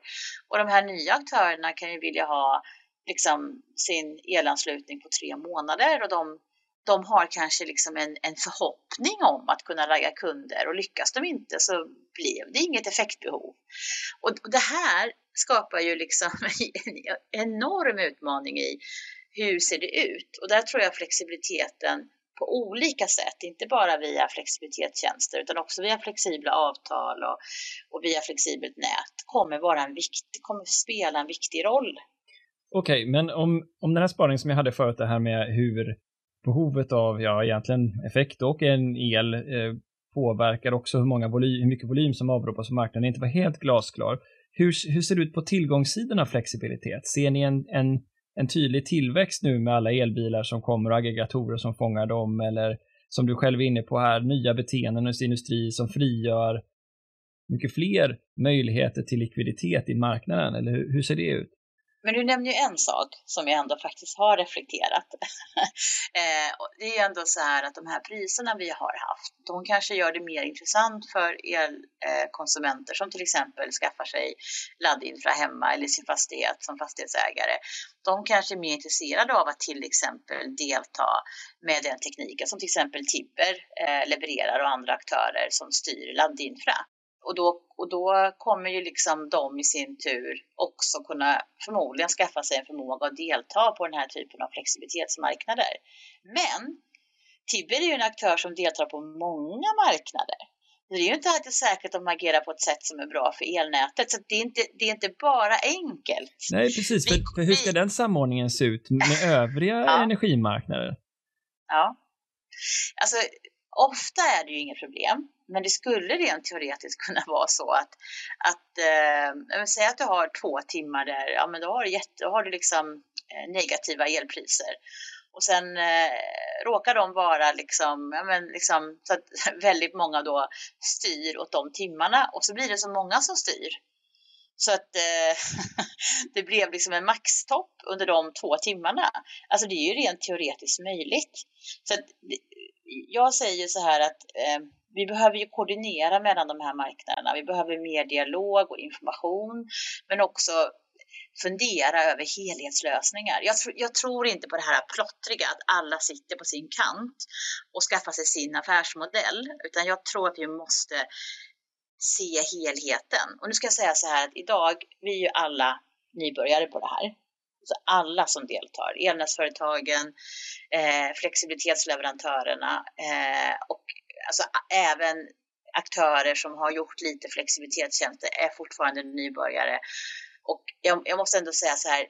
Speaker 2: Och de här nya aktörerna kan ju vilja ha liksom, sin elanslutning på tre månader och de de har kanske liksom en, en förhoppning om att kunna ragga kunder och lyckas de inte så blev det inget effektbehov. Och det här skapar ju liksom en enorm utmaning i hur ser det ut? Och där tror jag flexibiliteten på olika sätt, inte bara via flexibilitetstjänster utan också via flexibla avtal och, och via flexibelt nät kommer vara en vikt, kommer spela en viktig roll.
Speaker 1: Okej, okay, men om, om den här spaningen som jag hade förut, det här med hur behovet av, ja egentligen effekt och en el eh, påverkar också hur, många volym, hur mycket volym som avropas på marknaden, inte var helt glasklar. Hur, hur ser det ut på tillgångssidan av flexibilitet? Ser ni en, en, en tydlig tillväxt nu med alla elbilar som kommer och aggregatorer som fångar dem eller som du själv är inne på här, nya beteenden hos industri som frigör mycket fler möjligheter till likviditet i marknaden, eller hur, hur ser det ut?
Speaker 2: Men du nämner ju en sak som jag ändå faktiskt har reflekterat. Eh, det är ju ändå så här att de här priserna vi har haft, de kanske gör det mer intressant för elkonsumenter eh, som till exempel skaffar sig laddinfra hemma eller sin fastighet som fastighetsägare. De kanske är mer intresserade av att till exempel delta med den tekniken som till exempel Tibber eh, levererar och andra aktörer som styr laddinfra. Och då, och då kommer ju liksom de i sin tur också kunna förmodligen skaffa sig en förmåga att delta på den här typen av flexibilitetsmarknader. Men Tibber är ju en aktör som deltar på många marknader. Det är ju inte alltid säkert att de agerar på ett sätt som är bra för elnätet, så det är inte, det är inte bara enkelt.
Speaker 1: Nej, precis. För, för hur ska den samordningen se ut med övriga ja. energimarknader?
Speaker 2: Ja. Alltså, ofta är det ju inget problem. Men det skulle rent teoretiskt kunna vara så att, att eh, säg att du har två timmar där, ja men då har du, jätte, då har du liksom eh, negativa elpriser. Och sen eh, råkar de vara liksom, ja men liksom, så att väldigt många då styr åt de timmarna och så blir det så många som styr. Så att eh, det blev liksom en maxtopp under de två timmarna. Alltså det är ju rent teoretiskt möjligt. Så att, jag säger så här att eh, vi behöver ju koordinera mellan de här marknaderna. Vi behöver mer dialog och information, men också fundera över helhetslösningar. Jag, tr jag, tror inte på det här plottriga, att alla sitter på sin kant och skaffar sig sin affärsmodell, utan jag tror att vi måste se helheten. Och nu ska jag säga så här att idag, vi är ju alla nybörjare på det här. Så alla som deltar, elnätsföretagen, eh, flexibilitetsleverantörerna eh, och alltså även aktörer som har gjort lite flexibilitetstjänster är fortfarande nybörjare. Och jag, jag måste ändå säga så här,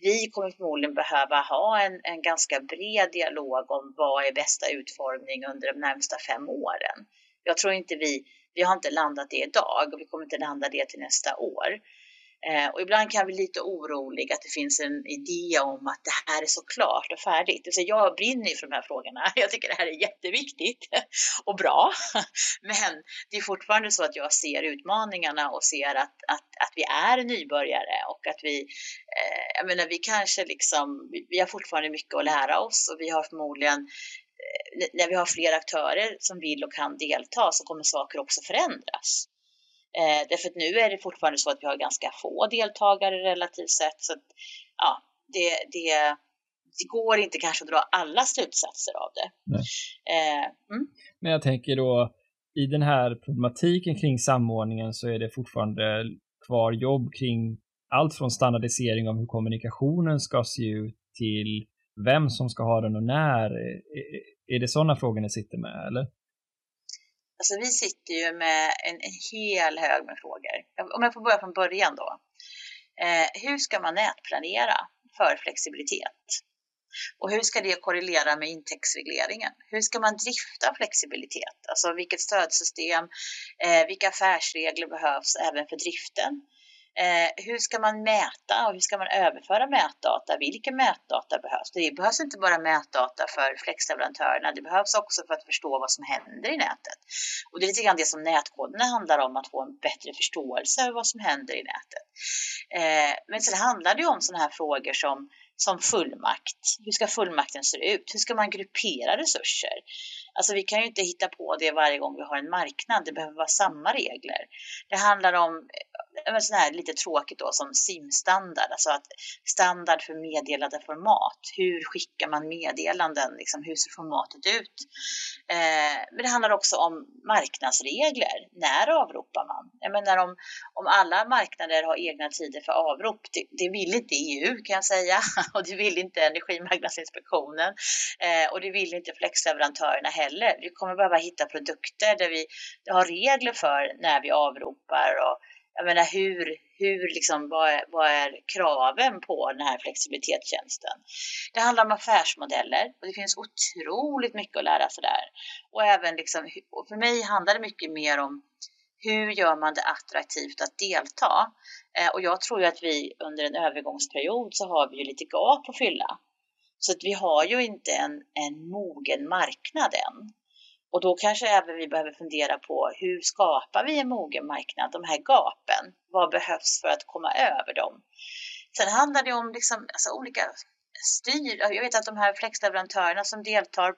Speaker 2: vi kommer förmodligen behöva ha en, en ganska bred dialog om vad är bästa utformning under de närmsta fem åren. Jag tror inte vi, vi har inte landat det idag och vi kommer inte landa det till nästa år. Eh, och ibland kan jag bli lite orolig att det finns en idé om att det här är så klart och färdigt. Så jag brinner ju för de här frågorna. Jag tycker det här är jätteviktigt och bra. Men det är fortfarande så att jag ser utmaningarna och ser att, att, att vi är nybörjare och att vi, eh, jag menar vi kanske liksom, vi har fortfarande mycket att lära oss och vi har förmodligen eh, när vi har fler aktörer som vill och kan delta så kommer saker också förändras. Eh, därför att nu är det fortfarande så att vi har ganska få deltagare relativt sett. Så att, ja, det, det, det går inte kanske att dra alla slutsatser av det.
Speaker 1: Eh, mm. Men jag tänker då, i den här problematiken kring samordningen så är det fortfarande kvar jobb kring allt från standardisering av hur kommunikationen ska se ut till vem som ska ha den och när. Är det sådana frågor ni sitter med, eller?
Speaker 2: Alltså vi sitter ju med en, en hel hög med frågor. Om jag får börja från början då. Eh, hur ska man nätplanera för flexibilitet? Och hur ska det korrelera med intäktsregleringen? Hur ska man drifta flexibilitet? Alltså vilket stödsystem, eh, vilka affärsregler behövs även för driften? Eh, hur ska man mäta och hur ska man överföra mätdata? Vilka mätdata behövs? Det behövs inte bara mätdata för flexleverantörerna, det behövs också för att förstå vad som händer i nätet. Och det är lite grann det som nätkoderna handlar om, att få en bättre förståelse av vad som händer i nätet. Eh, men sen handlar det om sådana här frågor som som fullmakt. Hur ska fullmakten se ut? Hur ska man gruppera resurser? Alltså vi kan ju inte hitta på det varje gång vi har en marknad. Det behöver vara samma regler. Det handlar om sån här lite tråkigt då som SIM-standard, alltså att standard för meddelade format. Hur skickar man meddelanden? Liksom, hur ser formatet ut? Eh, men det handlar också om marknadsregler. När avropar man? Jag menar om, om alla marknader har egna tider för avrop, det, det vill inte EU kan jag säga och det vill inte Energimarknadsinspektionen eh, och det vill inte flexleverantörerna heller. Vi kommer behöva hitta produkter där vi har regler för när vi avropar och jag menar hur, hur liksom, vad är, vad är kraven på den här flexibilitetstjänsten? Det handlar om affärsmodeller och det finns otroligt mycket att lära sig där. Och även liksom, och för mig handlar det mycket mer om hur gör man det attraktivt att delta? Eh, och jag tror ju att vi under en övergångsperiod så har vi ju lite gap att fylla. Så att vi har ju inte en, en mogen marknad än. Och då kanske även vi behöver fundera på hur skapar vi en mogen marknad, de här gapen? Vad behövs för att komma över dem? Sen handlar det om liksom, alltså, olika styr. Jag vet att de här flexleverantörerna som deltar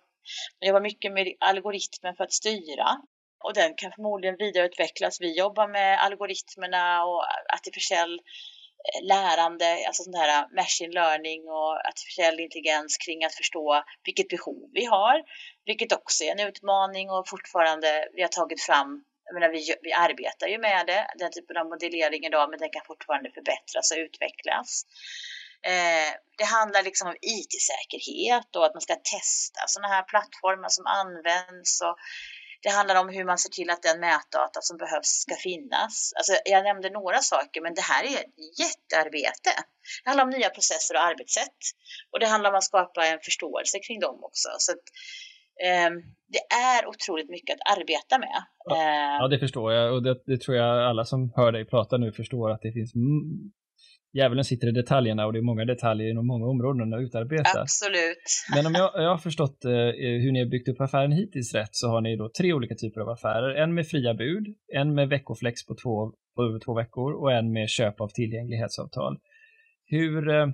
Speaker 2: jobbar mycket med algoritmer för att styra och den kan förmodligen vidareutvecklas. Vi jobbar med algoritmerna och artificiell lärande, alltså sån här machine learning och artificiell intelligens kring att förstå vilket behov vi har, vilket också är en utmaning och fortfarande vi har tagit fram jag menar, vi, vi arbetar ju med det, den typen av modellering idag, men den kan fortfarande förbättras och utvecklas. Eh, det handlar liksom om IT-säkerhet och att man ska testa sådana här plattformar som används. Och det handlar om hur man ser till att den mätdata som behövs ska finnas. Alltså, jag nämnde några saker, men det här är ett jättearbete. Det handlar om nya processer och arbetssätt och det handlar om att skapa en förståelse kring dem också. Så att, eh, det är otroligt mycket att arbeta med.
Speaker 1: Ja, ja det förstår jag och det, det, tror jag alla som hör dig prata nu förstår att det finns djävulen sitter i detaljerna och det är många detaljer inom många områden att utarbeta.
Speaker 2: Absolut.
Speaker 1: Men om jag, jag har förstått eh, hur ni har byggt upp affären hittills rätt så har ni då tre olika typer av affärer. En med fria bud, en med veckoflex på två, på över två veckor och en med köp av tillgänglighetsavtal. Hur, eh,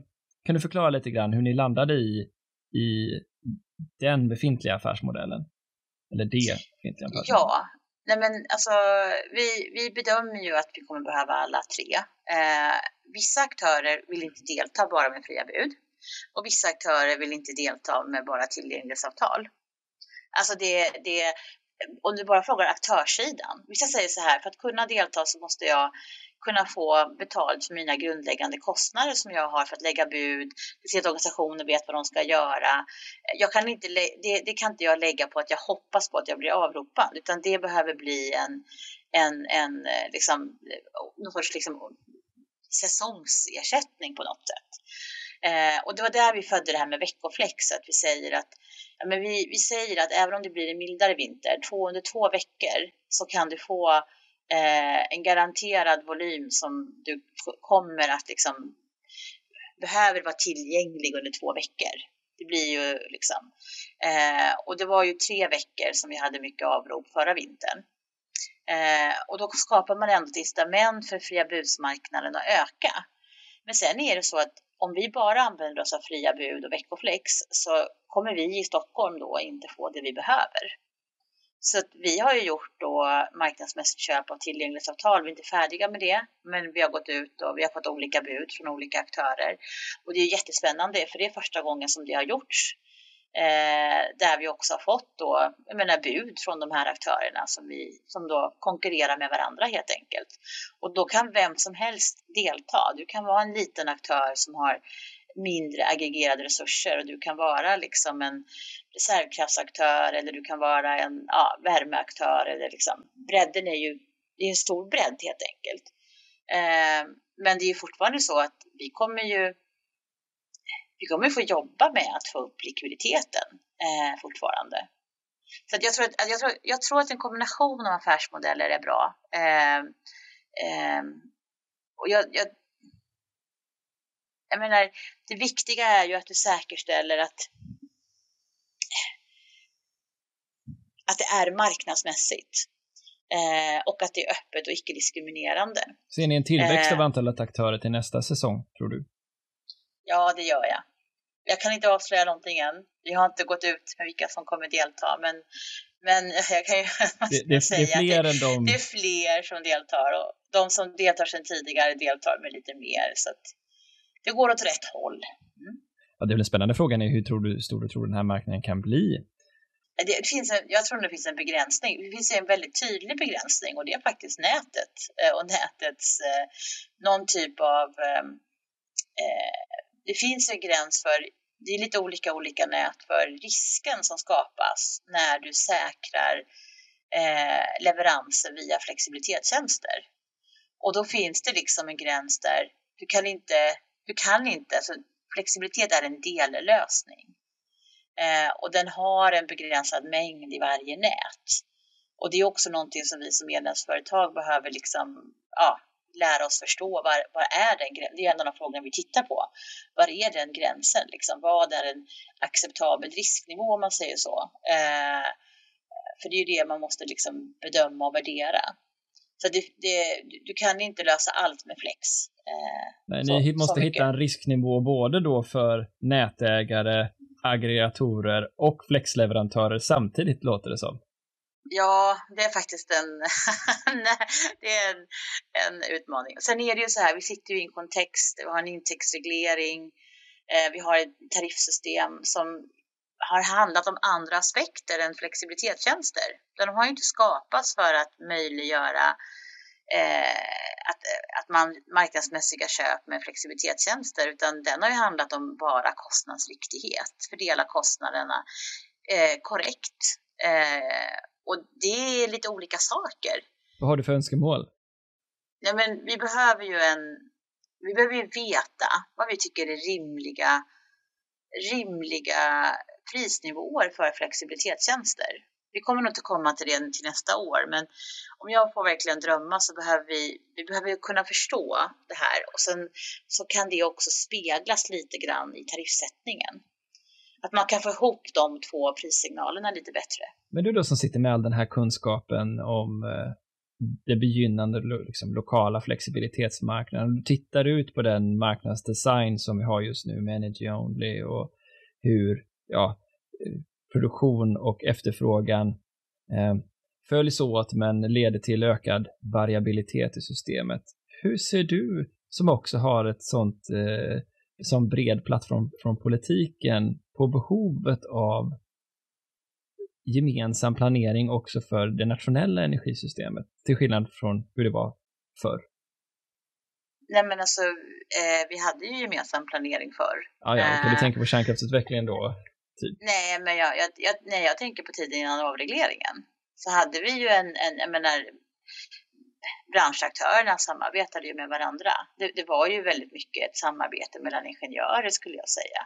Speaker 1: kan du förklara lite grann hur ni landade i, i den befintliga affärsmodellen? Eller det befintliga affärsmodellen?
Speaker 2: Ja, Nej men alltså, vi, vi bedömer ju att vi kommer behöva alla tre. Eh, vissa aktörer vill inte delta bara med fria bud och vissa aktörer vill inte delta med bara tillgänglighetsavtal. Alltså det, det, om du bara frågar aktörssidan. Vissa säger så här, för att kunna delta så måste jag kunna få betalt för mina grundläggande kostnader som jag har för att lägga bud, se att organisationer vet vad de ska göra. Jag kan inte, det, det, kan inte jag lägga på att jag hoppas på att jag blir avropad, utan det behöver bli en, en, en eh, liksom, eh, någon sorts liksom, säsongsersättning på något sätt. Eh, och det var där vi födde det här med veckoflex, att vi säger att ja, men vi, vi säger att även om det blir en mildare vinter, två, under två veckor så kan du få eh, en garanterad volym som du kommer att liksom behöver vara tillgänglig under två veckor. Det blir ju liksom, eh, och det var ju tre veckor som vi hade mycket avrop förra vintern. Eh, och då skapar man ändå ett incitament för fria budsmarknaden att öka. Men sen är det så att om vi bara använder oss av fria bud och veckoflex så kommer vi i Stockholm då inte få det vi behöver. Så vi har ju gjort då marknadsmässigt köp av tillgänglighetsavtal. Vi är inte färdiga med det, men vi har gått ut och vi har fått olika bud från olika aktörer. Och det är jättespännande, för det är första gången som det har gjorts. Eh, där vi också har fått då, jag menar, bud från de här aktörerna som, vi, som då konkurrerar med varandra helt enkelt. Och då kan vem som helst delta. Du kan vara en liten aktör som har mindre aggregerade resurser och du kan vara liksom en reservkraftsaktör eller du kan vara en ja, värmeaktör eller liksom bredden är ju det är en stor bredd helt enkelt. Eh, men det är ju fortfarande så att vi kommer ju vi kommer få jobba med att få upp likviditeten eh, fortfarande. Så jag, tror att, jag, tror, jag tror att en kombination av affärsmodeller är bra. Eh, eh, och jag, jag, jag menar, det viktiga är ju att du säkerställer att att det är marknadsmässigt eh, och att det är öppet och icke-diskriminerande.
Speaker 1: Ser ni en tillväxt av eh. antalet aktörer till nästa säsong, tror du?
Speaker 2: Ja, det gör jag. Jag kan inte avslöja någonting än. Vi har inte gått ut med vilka som kommer delta, men, men jag kan ju
Speaker 1: det, det, säga det är fler
Speaker 2: att
Speaker 1: det, än de...
Speaker 2: det är fler som deltar och de som deltar sedan tidigare deltar med lite mer. Så att det går åt rätt håll. Mm.
Speaker 1: Ja, det en spännande frågan är hur tror du, stor du tror den här marknaden kan bli?
Speaker 2: Det finns en, jag tror det finns en begränsning. Det finns en väldigt tydlig begränsning och det är faktiskt nätet eh, och nätets eh, någon typ av eh, eh, det finns en gräns för, det är lite olika olika nät för risken som skapas när du säkrar eh, leveranser via flexibilitetstjänster. Och då finns det liksom en gräns där du kan inte, du kan inte, alltså flexibilitet är en dellösning. Eh, och den har en begränsad mängd i varje nät. Och det är också någonting som vi som medlemsföretag behöver liksom, ja, lära oss förstå var, var är den gränsen? Det är en av de frågorna vi tittar på. Var är den gränsen? Liksom, vad är en acceptabel risknivå om man säger så? Eh, för det är ju det man måste liksom bedöma och värdera. Så det, det, du kan inte lösa allt med flex.
Speaker 1: Eh, Nej, så, ni måste hitta en risknivå både då för nätägare, aggregatorer och flexleverantörer samtidigt låter det som.
Speaker 2: Ja, det är faktiskt en, det är en, en, utmaning. Sen är det ju så här, vi sitter ju i en kontext, vi har en intäktsreglering, eh, vi har ett tariffsystem som har handlat om andra aspekter än flexibilitetstjänster. De har ju inte skapats för att möjliggöra eh, att, att man marknadsmässiga köp med flexibilitetstjänster, utan den har ju handlat om bara kostnadsriktighet, fördela kostnaderna eh, korrekt. Eh, och det är lite olika saker.
Speaker 1: Vad har du för önskemål?
Speaker 2: Nej, men vi behöver ju en, vi behöver ju veta vad vi tycker är rimliga, rimliga prisnivåer för flexibilitetstjänster. Vi kommer nog inte komma till det till nästa år, men om jag får verkligen drömma så behöver vi, vi behöver kunna förstå det här och sen så kan det också speglas lite grann i tariffsättningen. Att man kan få ihop de två prissignalerna lite bättre.
Speaker 1: Men du då som sitter med all den här kunskapen om eh, det begynnande liksom, lokala flexibilitetsmarknaden. Du tittar ut på den marknadsdesign som vi har just nu med Energy Only och hur ja, produktion och efterfrågan eh, följs åt men leder till ökad variabilitet i systemet. Hur ser du, som också har ett sånt eh, som bred plattform från politiken, på behovet av gemensam planering också för det nationella energisystemet, till skillnad från hur det var förr?
Speaker 2: Nej men alltså, eh, vi hade ju gemensam planering förr.
Speaker 1: Ah, ja, okay. du eh, tänker på kärnkraftsutvecklingen då?
Speaker 2: Typ. Nej, men jag, jag, jag, nej, jag tänker på tiden innan avregleringen så hade vi ju en, en jag menar, branschaktörerna samarbetade ju med varandra. Det, det, var ju väldigt mycket ett samarbete mellan ingenjörer skulle jag säga.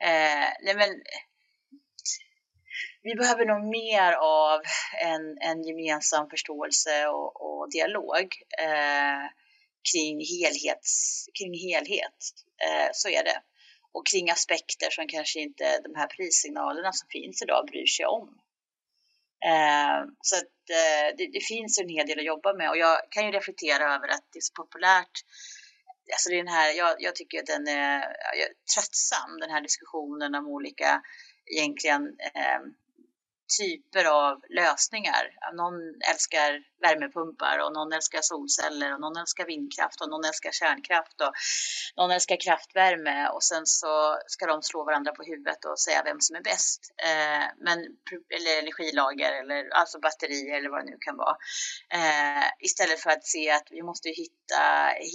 Speaker 2: Eh, nej men, vi behöver nog mer av en, en gemensam förståelse och, och dialog eh, kring, helhets, kring helhet. Eh, så är det och kring aspekter som kanske inte de här prissignalerna som finns idag bryr sig om. Eh, så att, eh, det, det, finns en hel del att jobba med och jag kan ju reflektera över att det är så populärt. Alltså den här, jag, jag tycker att den är, är tröttsam, den här diskussionen om olika egentligen eh, typer av lösningar. Någon älskar värmepumpar och någon älskar solceller och någon älskar vindkraft och någon älskar kärnkraft och någon älskar kraftvärme och sen så ska de slå varandra på huvudet och säga vem som är bäst. Eh, men, eller energilager eller alltså batterier eller vad det nu kan vara. Eh, istället för att se att vi måste hitta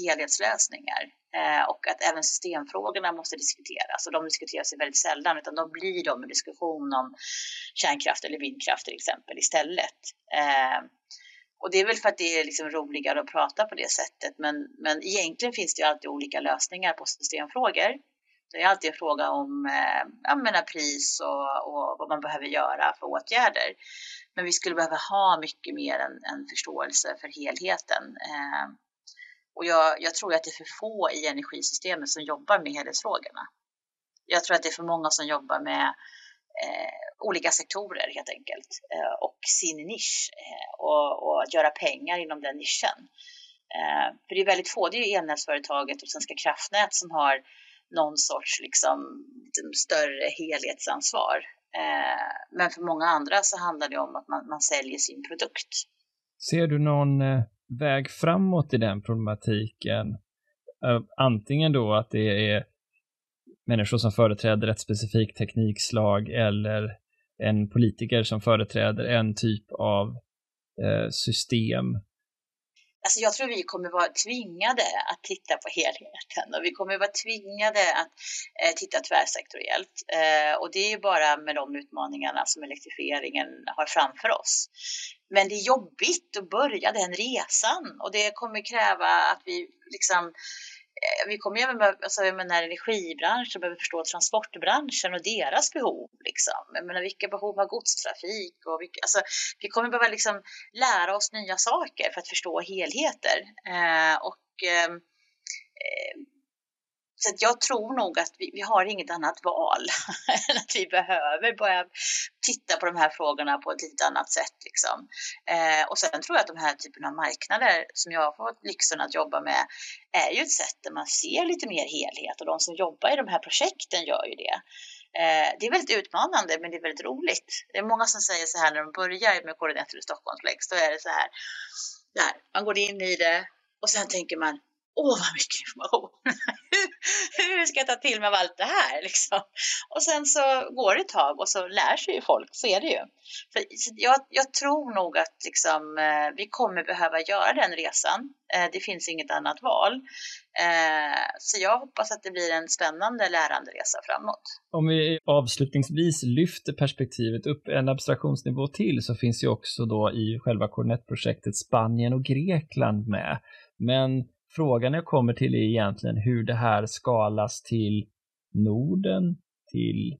Speaker 2: helhetslösningar Eh, och att även systemfrågorna måste diskuteras och de diskuteras ju väldigt sällan utan de blir de en diskussion om kärnkraft eller vindkraft till exempel istället. Eh, och det är väl för att det är liksom roligare att prata på det sättet. Men, men egentligen finns det ju alltid olika lösningar på systemfrågor. Det är alltid en fråga om eh, jag menar, pris och, och, vad man behöver göra för åtgärder. Men vi skulle behöva ha mycket mer en, en förståelse för helheten. Och jag, jag, tror att det är för få i energisystemet som jobbar med helhetsfrågorna. Jag tror att det är för många som jobbar med eh, olika sektorer helt enkelt eh, och sin nisch eh, och, och att göra pengar inom den nischen. Eh, för det är väldigt få, det är ju elnätsföretaget och Svenska kraftnät som har någon sorts liksom, större helhetsansvar. Eh, men för många andra så handlar det om att man, man säljer sin produkt.
Speaker 1: Ser du någon eh, väg framåt i den problematiken? Eh, antingen då att det är människor som företräder ett specifikt teknikslag eller en politiker som företräder en typ av eh, system.
Speaker 2: Alltså jag tror vi kommer vara tvingade att titta på helheten och vi kommer vara tvingade att eh, titta tvärsektoriellt. Eh, och det är ju bara med de utmaningarna som elektrifieringen har framför oss. Men det är jobbigt att börja den resan och det kommer kräva att vi liksom Eh, vi kommer ju även behöva, alltså, jag menar, energibranschen behöver förstå transportbranschen och deras behov. Liksom. Jag menar, vilka behov har godstrafik? Och vilka, alltså, vi kommer behöva liksom, lära oss nya saker för att förstå helheter. Eh, och, ehm, eh, så jag tror nog att vi, vi har inget annat val än att vi behöver börja titta på de här frågorna på ett lite annat sätt. Liksom. Eh, och sen tror jag att de här typen av marknader som jag har fått lyxen att jobba med är ju ett sätt där man ser lite mer helhet och de som jobbar i de här projekten gör ju det. Eh, det är väldigt utmanande men det är väldigt roligt. Det är många som säger så här när de börjar med koordinator i Stockholmsflex, då är det så här, där, man går in i det och sen tänker man åh vad mycket information. Hur ska jag ta till mig av allt det här liksom? Och sen så går det ett tag och så lär sig ju folk, så är det ju. För jag, jag tror nog att liksom, eh, vi kommer behöva göra den resan. Eh, det finns inget annat val. Eh, så jag hoppas att det blir en spännande läranderesa framåt.
Speaker 1: Om vi avslutningsvis lyfter perspektivet upp en abstraktionsnivå till så finns ju också då i själva Cornet-projektet Spanien och Grekland med. Men frågan jag kommer till är egentligen hur det här skalas till Norden, till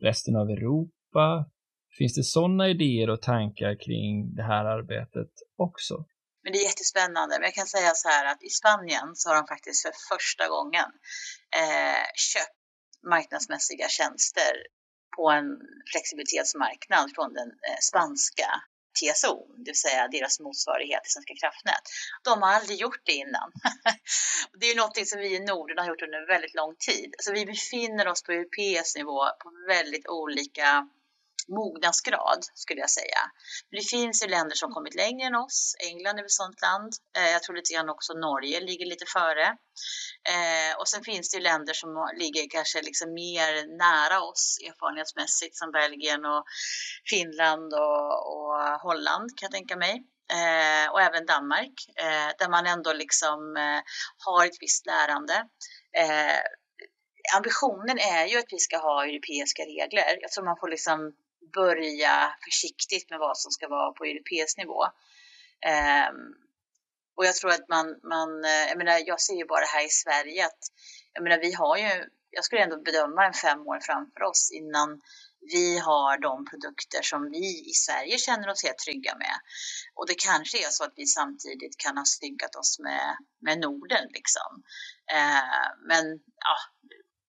Speaker 1: resten av Europa. Finns det sådana idéer och tankar kring det här arbetet också?
Speaker 2: Men det är jättespännande. Men jag kan säga så här att i Spanien så har de faktiskt för första gången eh, köpt marknadsmässiga tjänster på en flexibilitetsmarknad från den eh, spanska TSO, det vill säga deras motsvarighet till Svenska kraftnät. De har aldrig gjort det innan. det är något som vi i Norden har gjort under väldigt lång tid. Så vi befinner oss på europeisk nivå på väldigt olika mognadsgrad skulle jag säga. Men det finns ju länder som kommit längre än oss. England är ett sådant land. Eh, jag tror lite grann också Norge ligger lite före. Eh, och sen finns det ju länder som ligger kanske liksom mer nära oss erfarenhetsmässigt som Belgien och Finland och, och Holland kan jag tänka mig. Eh, och även Danmark eh, där man ändå liksom eh, har ett visst lärande eh, ambitionen är ju att vi ska ha europeiska regler. Jag tror man får liksom börja försiktigt med vad som ska vara på europeisk nivå. Um, och jag tror att man, man, eh, jag menar, jag ser ju bara här i Sverige att, jag menar, vi har ju, jag skulle ändå bedöma en fem år framför oss innan vi har de produkter som vi i Sverige känner oss helt trygga med. Och det kanske är så att vi samtidigt kan ha styggat oss med, med Norden liksom. Eh, men ja,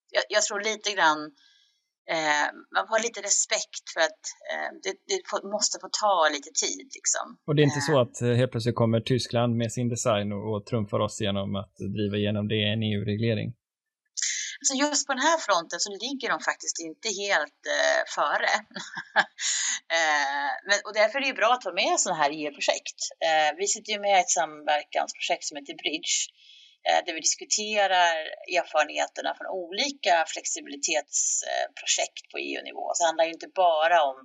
Speaker 2: jag, jag, tror lite grann eh, man får ha lite respekt för att eh, det, det får, måste få ta lite tid. Liksom.
Speaker 1: Och det är inte så eh. att eh, helt plötsligt kommer Tyskland med sin design och, och trumfar oss genom att driva igenom det en EU-reglering?
Speaker 2: Så just på den här fronten så ligger de faktiskt inte helt eh, före. eh, men, och därför är det bra att vara med i sådana här EU-projekt. Eh, vi sitter ju med i ett samverkansprojekt som heter Bridge Eh, där vi diskuterar erfarenheterna från olika flexibilitetsprojekt på EU-nivå. Så det handlar ju inte bara om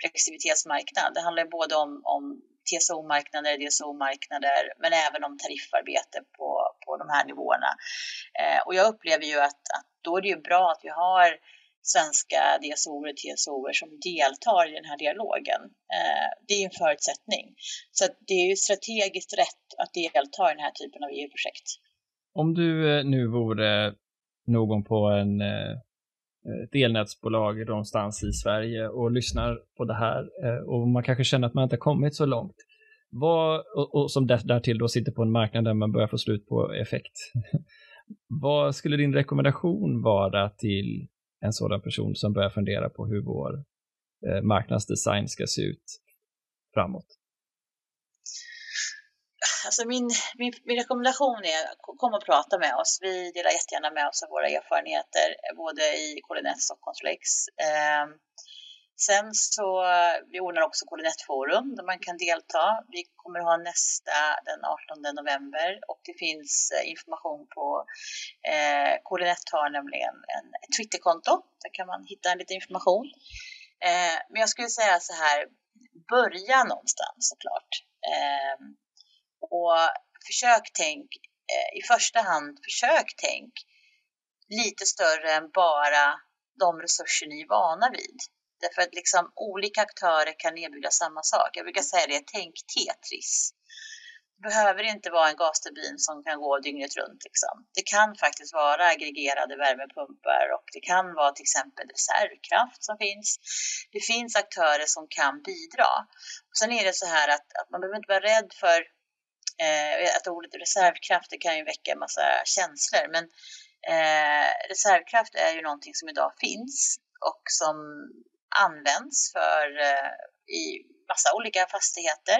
Speaker 2: flexibilitetsmarknad, det handlar både om, om TSO-marknader, DSO-marknader, men även om tariffarbete på, på de här nivåerna. Eh, och jag upplever ju att, att då är det ju bra att vi har svenska DSOer och TSOer som deltar i den här dialogen. Eh, det är en förutsättning. Så det är ju strategiskt rätt att delta i den här typen av EU-projekt.
Speaker 1: Om du eh, nu vore någon på en eh, eh, ett elnätsbolag någonstans i Sverige och lyssnar på det här och man kanske känner att man inte kommit så långt. Vad, och, och som därtill då sitter på en marknad där man börjar få slut på effekt. Vad skulle din rekommendation vara till en sådan person som börjar fundera på hur vår marknadsdesign ska se ut framåt?
Speaker 2: Alltså min, min, min, rekommendation är kom och prata med oss. Vi delar jättegärna med oss av våra erfarenheter både i Kolinet Stockholmsflex. Eh, sen så vi ordnar också Kolinettforum där man kan delta. Vi kommer ha nästa den 18 november och det finns eh, information på eh, Kolinett har nämligen en, ett Twitterkonto. Där kan man hitta lite information. Eh, men jag skulle säga så här, börja någonstans såklart. Eh, och försök tänk, eh, i första hand, försök tänk lite större än bara de resurser ni är vana vid. Därför att liksom olika aktörer kan erbjuda samma sak. Jag brukar säga det, tänk Tetris. Det behöver inte vara en gasturbin som kan gå dygnet runt. Liksom. Det kan faktiskt vara aggregerade värmepumpar och det kan vara till exempel reservkraft som finns. Det finns aktörer som kan bidra. Och sen är det så här att, att man behöver inte vara rädd för Eh, att ordet reservkraft kan ju väcka en massa känslor, men Eh, reservkraft är ju någonting som idag finns och som används för eh, i massa olika fastigheter.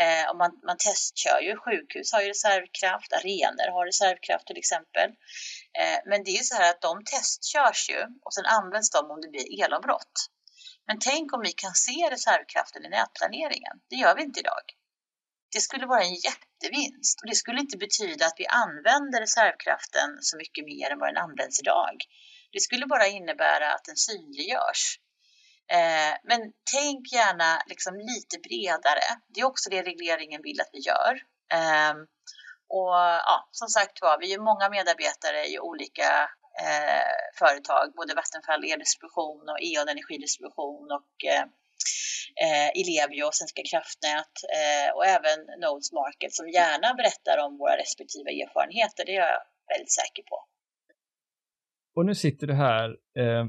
Speaker 2: Eh, och man, man testkör ju, sjukhus har ju reservkraft, arenor har reservkraft till exempel. Eh, men det är ju så här att de testkörs ju och sen används de om det blir elavbrott. Men tänk om vi kan se reservkraften i nätplaneringen. Det gör vi inte idag. Det skulle vara en jättevinst och det skulle inte betyda att vi använder reservkraften så mycket mer än vad den används idag. Det skulle bara innebära att den synliggörs. Eh, men tänk gärna liksom lite bredare. Det är också det regleringen vill att vi gör. Ehm, och ja, som sagt var, vi är många medarbetare i olika eh, företag, både Vattenfall eldistribution och E.ON energidistribution och eh, eh, Ilevio, Ellevio och Svenska kraftnät eh, och även Nodes Market som gärna berättar om våra respektive erfarenheter. Det är jag väldigt säker på.
Speaker 1: Och nu sitter du här, eh,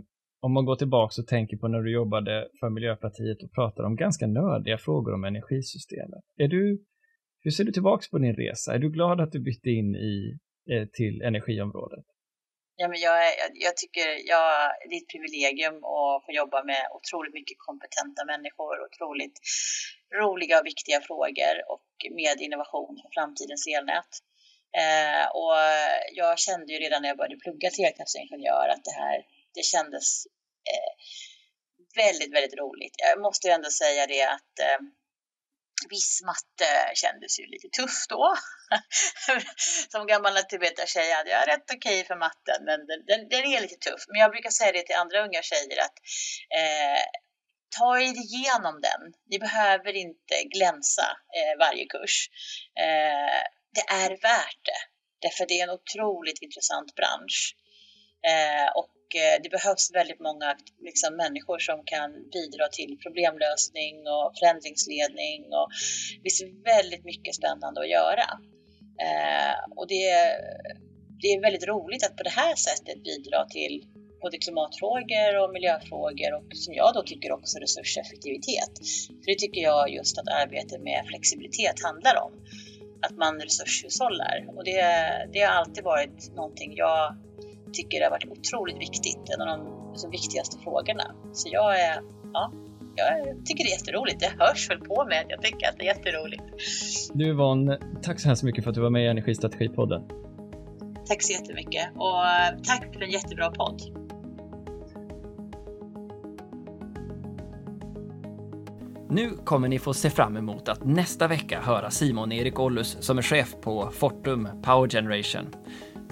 Speaker 1: om man går tillbaka och tänker på när du jobbade för Miljöpartiet och pratar om ganska nördiga frågor om energisystemet. Är du, hur ser du tillbaka på din resa? Är du glad att du bytte in i, eh, till energiområdet?
Speaker 2: Ja, men jag, jag tycker jag, det är ett privilegium att få jobba med otroligt mycket kompetenta människor, otroligt roliga och viktiga frågor och med innovation för framtidens elnät. Eh, och jag kände ju redan när jag började plugga till elkraftsingenjör att det här, det kändes eh, väldigt, väldigt roligt. Jag måste ju ändå säga det att eh, viss matte kändes ju lite tuff då. Som gammal naturvetartjej hade jag rätt okej okay för matten, men den, den, den, är lite tuff. Men jag brukar säga det till andra unga tjejer att eh, ta er igenom den. Ni behöver inte glänsa eh, varje kurs. Eh, det är värt det, därför det är en otroligt intressant bransch. Eh, och Eh, det behövs väldigt många liksom, människor som kan bidra till problemlösning och förändringsledning och det finns väldigt mycket spännande att göra. Eh, och det, det är väldigt roligt att på det här sättet bidra till både klimatfrågor och miljöfrågor och som jag då tycker också resurseffektivitet. För det tycker jag just att arbetet med flexibilitet handlar om. Att man resurshushållar och det, det har alltid varit någonting jag tycker det har varit otroligt viktigt. En av de liksom, viktigaste frågorna. Så jag är, ja, jag tycker det är jätteroligt. Det hörs väl på mig att jag tycker att det är jätteroligt.
Speaker 1: Du Yvonne, tack så hemskt mycket för att du var med i Energistrategipodden.
Speaker 2: Tack så jättemycket och eh, tack för en jättebra podd.
Speaker 3: Nu kommer ni få se fram emot att nästa vecka höra Simon Erik Ollus som är chef på Fortum Power Generation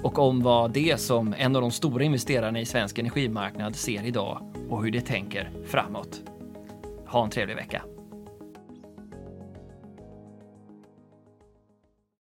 Speaker 3: och om vad det som en av de stora investerarna i svensk energimarknad ser idag och hur de tänker framåt. Ha en trevlig vecka!